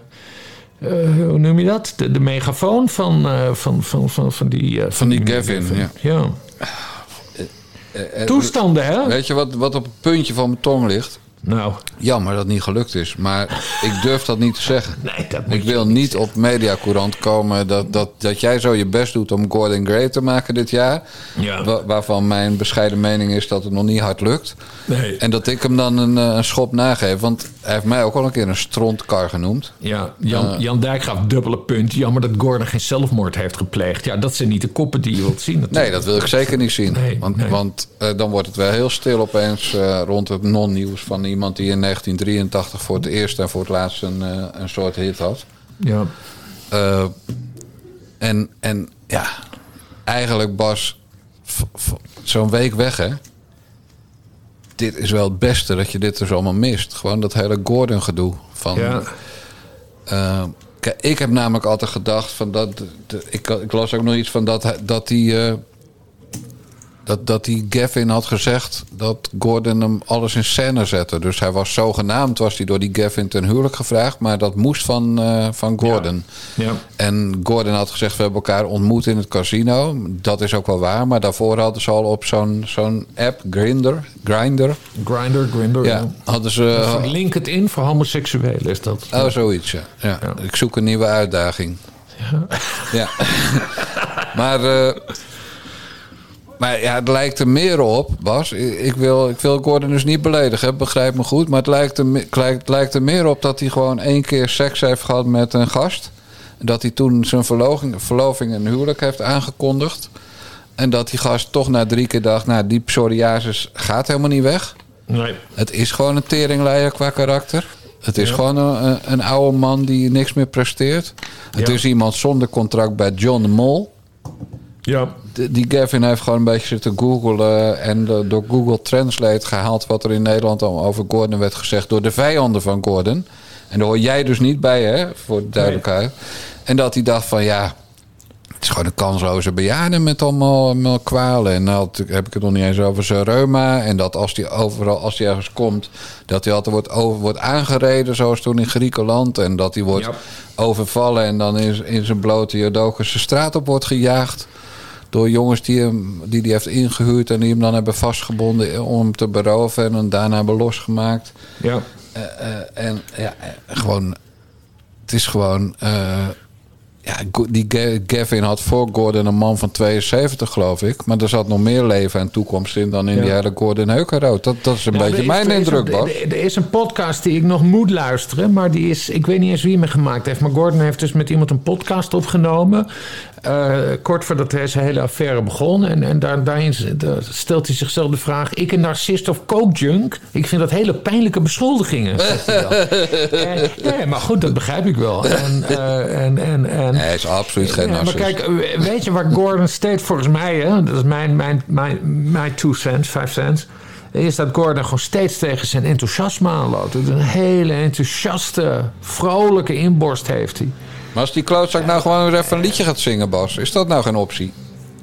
eh, hoe noem je dat? De, de megafoon van, eh, van, van, van, van die... eh, van die Gavin, ja. ja. Toestanden, hè? Weet je wat, wat op het puntje van mijn tong ligt? Nou, Jammer dat het niet gelukt is. Maar ik durf dat niet te zeggen. *laughs* nee, dat moet Ik wil niet op Mediacourant komen dat, dat, dat jij zo je best doet om Gordon Gray te maken dit jaar. Ja. Wa- waarvan mijn bescheiden mening is dat het nog niet hard lukt. Nee. En dat ik hem dan een, eh, een schop nageef. Want hij heeft mij ook al een keer een strontkar genoemd. Ja, Jan, Jan Dijk gaf dubbele punt. Jammer dat Gordon geen zelfmoord heeft gepleegd. Ja, dat zijn niet de koppen die je wilt zien natuurlijk. Nee, dat wil ik zeker niet zien. Nee, want nee. want eh, dan wordt het wel heel stil opeens eh, rond het non-nieuws van iemand die in 1983 voor het eerst en voor het laatst een, eh, een soort hit had. Ja, Eh, en, en ja, eigenlijk Bas, zo'n week weg hè. Dit is wel het beste dat je dit dus allemaal mist. Gewoon dat hele Gordon gedoe. Van, ja. kijk, ik heb namelijk altijd gedacht van dat. de- ik, ik las ook nog iets van dat dat die. Dat, dat die Gavin had gezegd dat Gordon hem alles in scène zette. Dus hij was zogenaamd, was hij door die Gavin ten huwelijk gevraagd. Maar dat moest van, eh, van Gordon. Ja. En Gordon had gezegd, we hebben elkaar ontmoet in het casino. Dat is ook wel waar. Maar daarvoor hadden ze al op zo'n zo'n app, Grindr, Grindr. Grinder, Grinder. Ja, Ja. hadden ze... Voor LinkedIn voor homoseksuelen is dat. Oh, zoiets, ja. ja. Ja. Ik zoek een nieuwe uitdaging. Ja. *laughs* maar, eh, maar ja, het lijkt er meer op, Bas. Ik ik wil, ik wil Gordon dus niet beledigen, begrijp me goed. Maar het lijkt, er, het lijkt er meer op dat hij gewoon één keer seks heeft gehad met een gast. Dat hij toen zijn verloving, verloving en huwelijk heeft aangekondigd. En dat die gast toch na drie keer dacht, nou, die psoriasis gaat helemaal niet weg. Nee. Het is gewoon een teringleier qua karakter. Het is gewoon een, een- een oude man die niks meer presteert. Het Ja. is iemand zonder contract bij John de Mol. Ja. Die Gavin heeft gewoon een beetje zitten googlen... en door Google Translate gehaald... wat er in Nederland al over Gordon werd gezegd... door de vijanden van Gordon. En daar hoor jij dus niet bij, hè? Voor de duidelijkheid. En dat hij dacht van, ja... Het is gewoon een kansloze bejaarde met allemaal, allemaal kwalen. En nou heb ik het nog niet eens over zijn reuma. En dat als hij overal, als hij ergens komt, dat hij altijd wordt, over, wordt aangereden, zoals toen in Griekenland. En dat hij wordt Ja. overvallen en dan in, in zijn blote Jodokus de straat op wordt gejaagd. Door jongens die hem die die heeft ingehuurd en die hem dan hebben vastgebonden om hem te beroven. En hem daarna hebben losgemaakt. Ja. Eh, eh, en ja, eh, gewoon. Het is gewoon. ja, die Ga- Gavin had voor Gordon een man van 72, geloof ik. Maar er zat nog meer leven en toekomst in dan in Ja. die hele Gordon Heukenrood. Dat, dat is een beetje is- mijn er indruk, Bas. Er, er is een podcast die ik nog moet luisteren, maar die is, ik weet niet eens wie me gemaakt heeft. Maar Gordon heeft dus met iemand een podcast opgenomen. Eh, kort voordat deze hele affaire begon. En, en daar, daarin stelt hij zichzelf de vraag: ik een narcist of coke junk? Ik vind dat hele pijnlijke beschuldigingen. zegt hij dan. *laughs* En- nee, maar goed, dat begrijp ik wel. En, eh, en, en, en, Nee, hij is absoluut geen ja, maar narcist. kijk, eh, weet je waar Gordon steeds volgens mij, hè, dat is mijn, mijn, mijn, mijn two cents, five cents, is dat Gordon gewoon steeds tegen zijn enthousiasme aanloopt. Een hele enthousiaste, vrolijke inborst heeft hij. Maar als die klootzak nou gewoon weer even een liedje gaat zingen, Bas, is dat nou geen optie?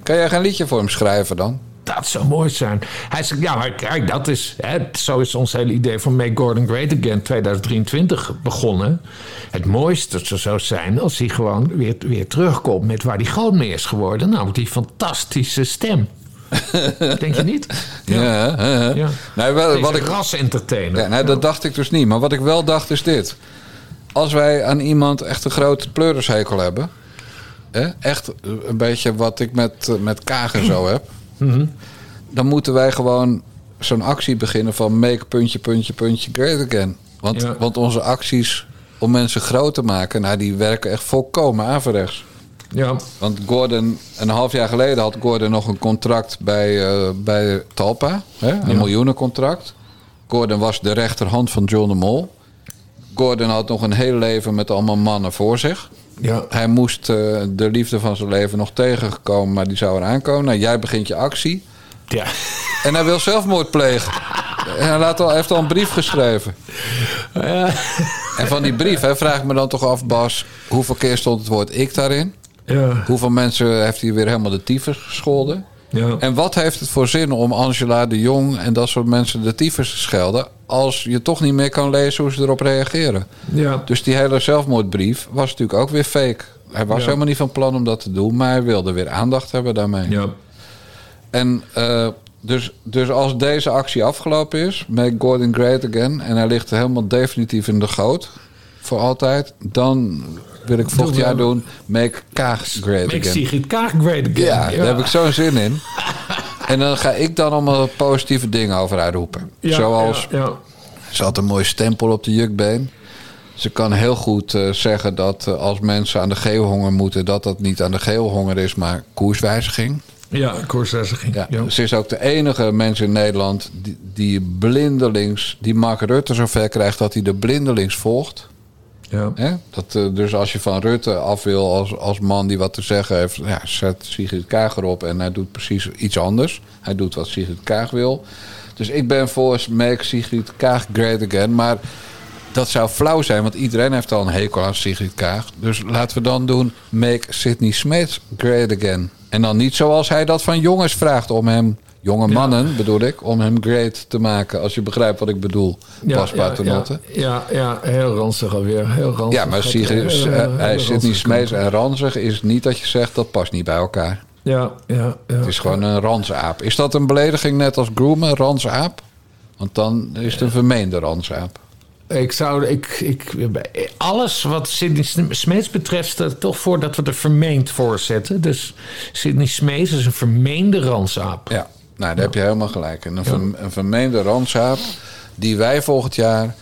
Kan jij geen liedje voor hem schrijven dan? Dat zou mooi zijn. Hij zegt, ja, maar kijk, dat is, hè, zo is ons hele idee van Make Gordon Great Again 2023 begonnen. Het mooiste zou zijn als hij gewoon weer, weer terugkomt met waar hij groot mee is geworden. Namelijk die fantastische stem. *laughs* Denk je niet? Ja. Ja. Nee, wel, wat ik, ras-entertainer. Ja, nou, dat dacht ik dus niet. Maar wat ik wel dacht is dit. Als wij aan iemand echt een grote pleurishekel hebben... Hè, echt een beetje wat ik met, eh, met Kaag en zo *clears throat* heb... dan moeten wij gewoon zo'n actie beginnen van... make puntje, puntje, puntje great again. Want, Ja. want onze acties om mensen groot te maken... Nou, die werken echt volkomen averechts. Ja, Want Gordon, een half jaar geleden had Gordon nog een contract bij, eh, bij Talpa. Hè? Een miljoenencontract. Gordon was de rechterhand van John de Mol. Gordon had nog een heel leven met allemaal mannen voor zich. ja. Hij moest eh, de liefde van zijn leven nog tegengekomen, maar die zou eraan komen. Nou, jij begint je actie. ja. En hij wil zelfmoord plegen. En hij laat al, heeft al een brief geschreven. En van die brief hè, vraag ik me dan toch af, Bas... hoeveel keer stond het woord ik daarin? ja. Hoeveel mensen heeft hij weer helemaal de tyfus gescholden? Ja. En wat heeft het voor zin om Angela de Jong en dat soort mensen de tyfus te schelden... als je toch niet meer kan lezen hoe ze erop reageren? ja. Dus die hele zelfmoordbrief was natuurlijk ook weer fake. Hij was Ja. helemaal niet van plan om dat te doen, maar hij wilde weer aandacht hebben daarmee. ja. En eh, Dus, dus als deze actie afgelopen is, Make Gordon Great Again... en hij ligt helemaal definitief in de goot, voor altijd... dan wil ik volgend jaar doen Make Kaag Great Make Again. Sigrid Kaag great again. Ja, daar heb ik zo'n zin in. En dan ga ik dan allemaal positieve dingen over uitroepen. Ja, Zoals, ja, ze had een mooi stempel op de jukbeen. Ze kan heel goed eh, zeggen dat eh, als mensen aan de geelhonger moeten... dat dat niet aan de geelhonger is, maar koerswijziging. Ja, koerswijziging. Ja, Ja. Ze is ook de enige mens in Nederland die, die blindelings... die Mark Rutte zover krijgt dat hij de blindelings volgt. Ja. Dat, eh, dus als je van Rutte af wil als, als man die wat te zeggen heeft... Ja, zet Sigrid Kaag erop en hij doet precies iets anders. Hij doet wat Sigrid Kaag wil. Dus ik ben voor Make Sigrid Kaag Great Again. Maar dat zou flauw zijn, want iedereen heeft al een hekel aan Sigrid Kaag. Dus laten we dan doen Make Sidney Smith Great Again. En dan niet zoals hij dat van jongens vraagt om hem... Jonge mannen bedoel ik, om hem great te maken. Als je begrijpt wat ik bedoel, Ja, ja, Paternotte. ja, ja, ja, heel ranzig alweer. Heel ranzig. Ja, maar Sigrid, eh, hij zit niet smees en ranzig is niet dat je zegt dat past niet bij elkaar. Ja, ja, ja. Het is gewoon een ransaap. Is dat een belediging net als groomen, ransaap? Want dan is het een vermeende ransaap. Ik zou, ik, ik, alles wat Sidney Smeets betreft, ik toch voor dat we er vermeend voor zetten. Dus Sidney Smeets is een vermeende ransaap. Ja, nou, daar heb je helemaal gelijk. in. Een, verm- een vermeende ransaap die wij volgend jaar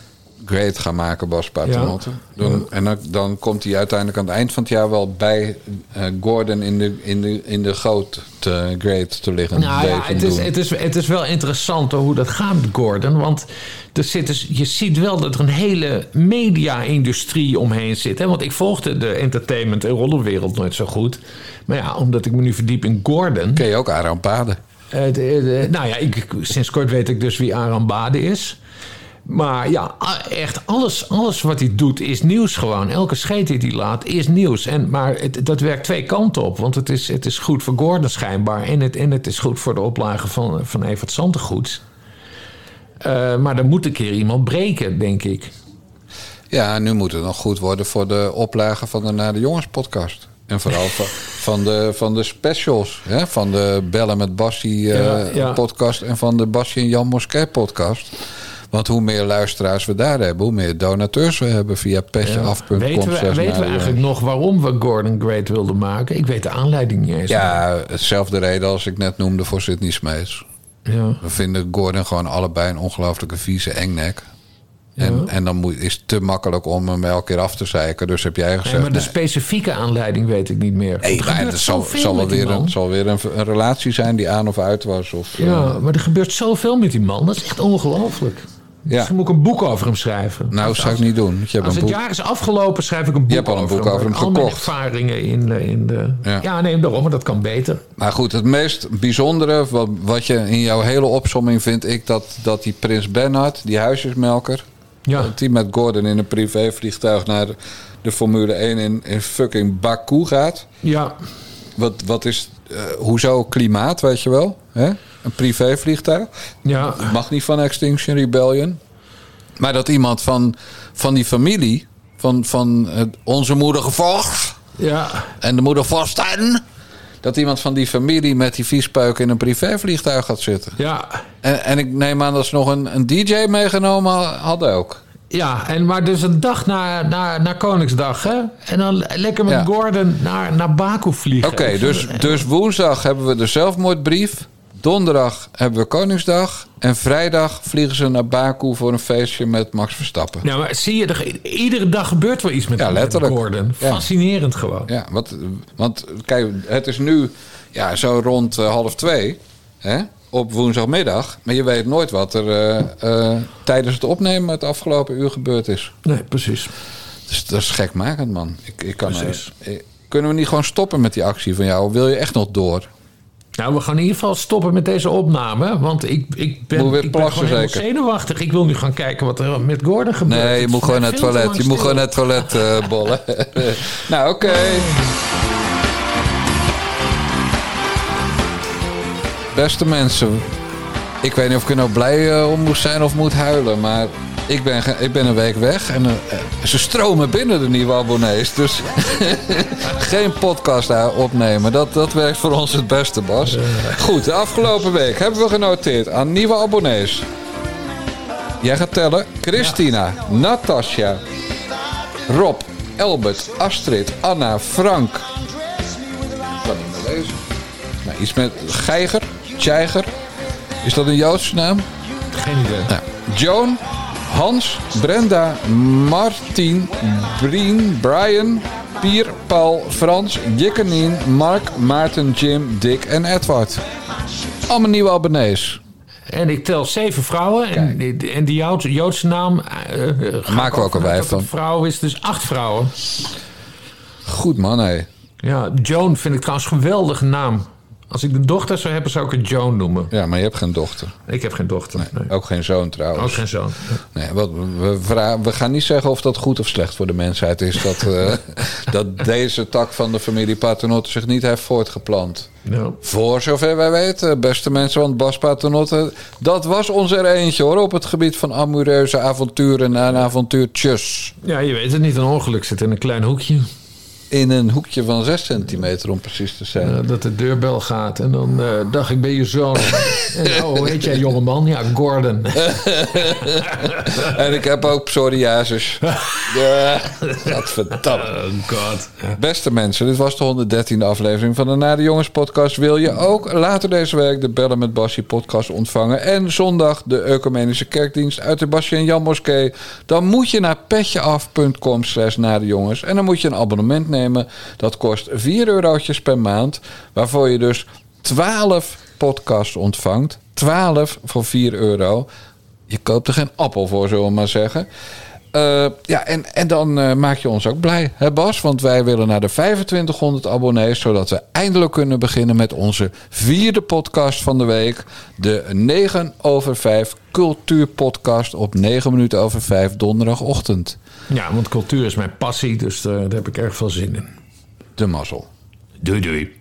great gaan maken, Bas Paternotte. Dan, En dan, dan komt hij uiteindelijk aan het eind van het jaar wel bij eh, Gordon in de, in, de, in de goot te great te liggen. Nou ja, het is, doen. het, is, het is wel interessant hoe dat gaat met Gordon. Want er zit dus, je ziet wel dat er een hele media-industrie omheen zit. Hè? Want ik volgde de entertainment- en rollenwereld nooit zo goed. Maar ja, omdat ik me nu verdiep in Gordon... Ken je ook Aram Paden? Eh, nou ja, ik, sinds kort weet ik dus wie Aram Bade is. Maar ja, echt alles, alles wat hij doet is nieuws gewoon. Elke scheet die hij laat is nieuws. En, maar het, dat werkt twee kanten op. Want het is, het is goed voor Gordon schijnbaar. En het, en het is goed voor de oplage van, van Evert Santegoeds. Eh, maar er moet een keer iemand breken, denk ik. Ja, nu moet het nog goed worden voor de oplage van de Naar de Jongens podcast. En vooral van, van, de, van de specials. Hè? Van de Bellen met Bassie eh, Ja, ja. podcast en van de Bassie en Jan Moskee podcast. Want hoe meer luisteraars we daar hebben, hoe meer donateurs we hebben via petjeaf.com. Weten we, weten we de eigenlijk nog waarom we Gordon Great wilden maken? Ik weet de aanleiding niet eens. Ja, hetzelfde reden als ik net noemde voor Sidney Smeets. Ja. We vinden Gordon gewoon allebei een ongelooflijke vieze engnek. En, en dan moet, is het te makkelijk om hem elke keer af te zeiken. Dus heb jij gezegd... Nee, maar de nee. specifieke aanleiding weet ik niet meer. Nee, Er maar gebeurt het zal, wel weer, een, zal weer een, een relatie zijn die aan of uit was. Of, Ja, eh, maar er gebeurt zoveel met die man. Dat is echt ongelooflijk. Ja. Misschien moet ik een boek over hem schrijven. nou, Als- zou ik niet doen. Je hebt Als een het boek. jaar is afgelopen, schrijf ik een boek hebt al een boek over hem Al mijn gekocht. ervaringen in de... In de Ja. ja. nee, daarom, maar dat kan beter. Maar goed, het meest bijzondere wat, wat je in jouw hele opsomming vind ik dat, dat die Prins Bernhard, die huisjesmelker, Ja. dat die met Gordon in een privévliegtuig naar de, de Formule 1 in, in fucking Baku gaat. Ja, Wat, wat is, eh, hoezo klimaat, weet je wel? Hè? Een privévliegtuig. ja. Mag niet van Extinction Rebellion. Maar dat iemand van, van die familie, van, van eh, onze moeder gevolgd Ja, en de moeder Vosten, dat iemand van die familie met die viespeuk in een privévliegtuig gaat zitten. ja. En, en ik neem aan dat ze nog een, een DJ meegenomen hadden ook. Ja, en maar dus een dag na, na, na Koningsdag, hè? En dan lekker met Ja. Gordon naar, naar Baku vliegen. Oké, dus, dus woensdag hebben we de zelfmoordbrief. Donderdag hebben we Koningsdag. En vrijdag vliegen ze naar Baku voor een feestje met Max Verstappen. Ja, maar zie je, er, iedere dag gebeurt wel iets met, Ja, met letterlijk. Gordon. Ja. Fascinerend gewoon. Ja, wat, want kijk, het is nu ja, zo rond eh, half twee hè, op woensdagmiddag. Maar je weet nooit wat er eh, eh, tijdens het opnemen het afgelopen uur gebeurd is. Nee, precies. Dus dat is gekmakend, man. Ik, ik kan, Precies. kunnen we niet gewoon stoppen met die actie van jou? Wil je echt nog door? Nou, we gaan in ieder geval stoppen met deze opname. Want ik, ik ben, ik ben gewoon zenuwachtig. Ik wil nu gaan kijken wat er met Gordon gebeurt. Nee, je moet gewoon naar het toilet. Je moet gewoon naar het toilet eh, *laughs* bollen. *laughs* nou, oké. Beste mensen, ik weet niet of ik er nou blij eh, om moet zijn of moet huilen, maar Ik ben, ik ben een week weg en eh, ze stromen binnen de nieuwe abonnees. Dus *laughs* geen podcast daar opnemen. Dat, dat werkt voor ons het beste, Bas. Goed, de afgelopen week hebben we genoteerd aan nieuwe abonnees. Jij gaat tellen. Christina, Natasja, Rob, Elbert, Astrid, Anna, Frank. Wat moet ik lezen? Nou, iets met Geiger, Tjeiger. Is dat een Joodse naam? Geen idee. Nou, Joan, Hans, Brenda, Martin, Brien, Brian, Pier, Paul, Frans, Jikkenien, Mark, Maarten, Jim, Dick en Edward. Allemaal nieuwe abonnees. En ik tel zeven vrouwen. En, die- en die Joodse, Joodse naam... ga Maken we ook een wijf van. vrouw is, dus acht vrouwen. Goed man, hé. Ja, Joan vind ik trouwens een geweldige naam. Als ik een dochter zou hebben, zou ik het Joan noemen. Ja, maar je hebt geen dochter. Ik heb geen dochter. Nee. Ook geen zoon trouwens. Ook geen zoon. Nee, wat, we, we gaan niet zeggen of dat goed of slecht voor de mensheid is. Dat, eh, *laughs* dat deze tak van de familie Paternotte zich niet heeft voortgeplant. Ja. Voor zover wij weten, beste mensen, want Bas Paternotte... dat was ons er eentje hoor, op het gebied van amoureuze avonturen en avontuurtjes. ja, je weet het niet. Een ongeluk zit in een klein hoekje. In een hoekje van 6 centimeter om precies te zijn. Eh, dat de deurbel gaat. En dan eh, dacht ik, ben je zoon? *laughs* en, oh, hoe heet jij jongeman? Ja, Gordon. *laughs* En ik heb ook psoriasis. *laughs* ja, godverdamme. Oh god. Beste mensen, dit was de 113e aflevering van de Nade Jongens podcast. Wil je ook later deze week de Bellen met Bassie podcast ontvangen... en zondag de Ecumenische Kerkdienst uit de Bassie en Jan Moskee... dan moet je naar petjeaf.com slash en dan moet je een abonnement nemen. Dat kost 4 eurotjes per maand, waarvoor je dus 12 podcasts ontvangt. 12 voor 4 euro. Je koopt er geen appel voor, zullen we maar zeggen. Eh, ja, en, en dan eh, maak je ons ook blij, hè Bas? Want wij willen naar de 2500 abonnees... zodat we eindelijk kunnen beginnen met onze vierde podcast van de week. De 9 over 5 cultuurpodcast op 9 minuten over 5 donderdagochtend. Ja, want cultuur is mijn passie. Dus daar, daar heb ik erg veel zin in. De mazzel. Doei doei.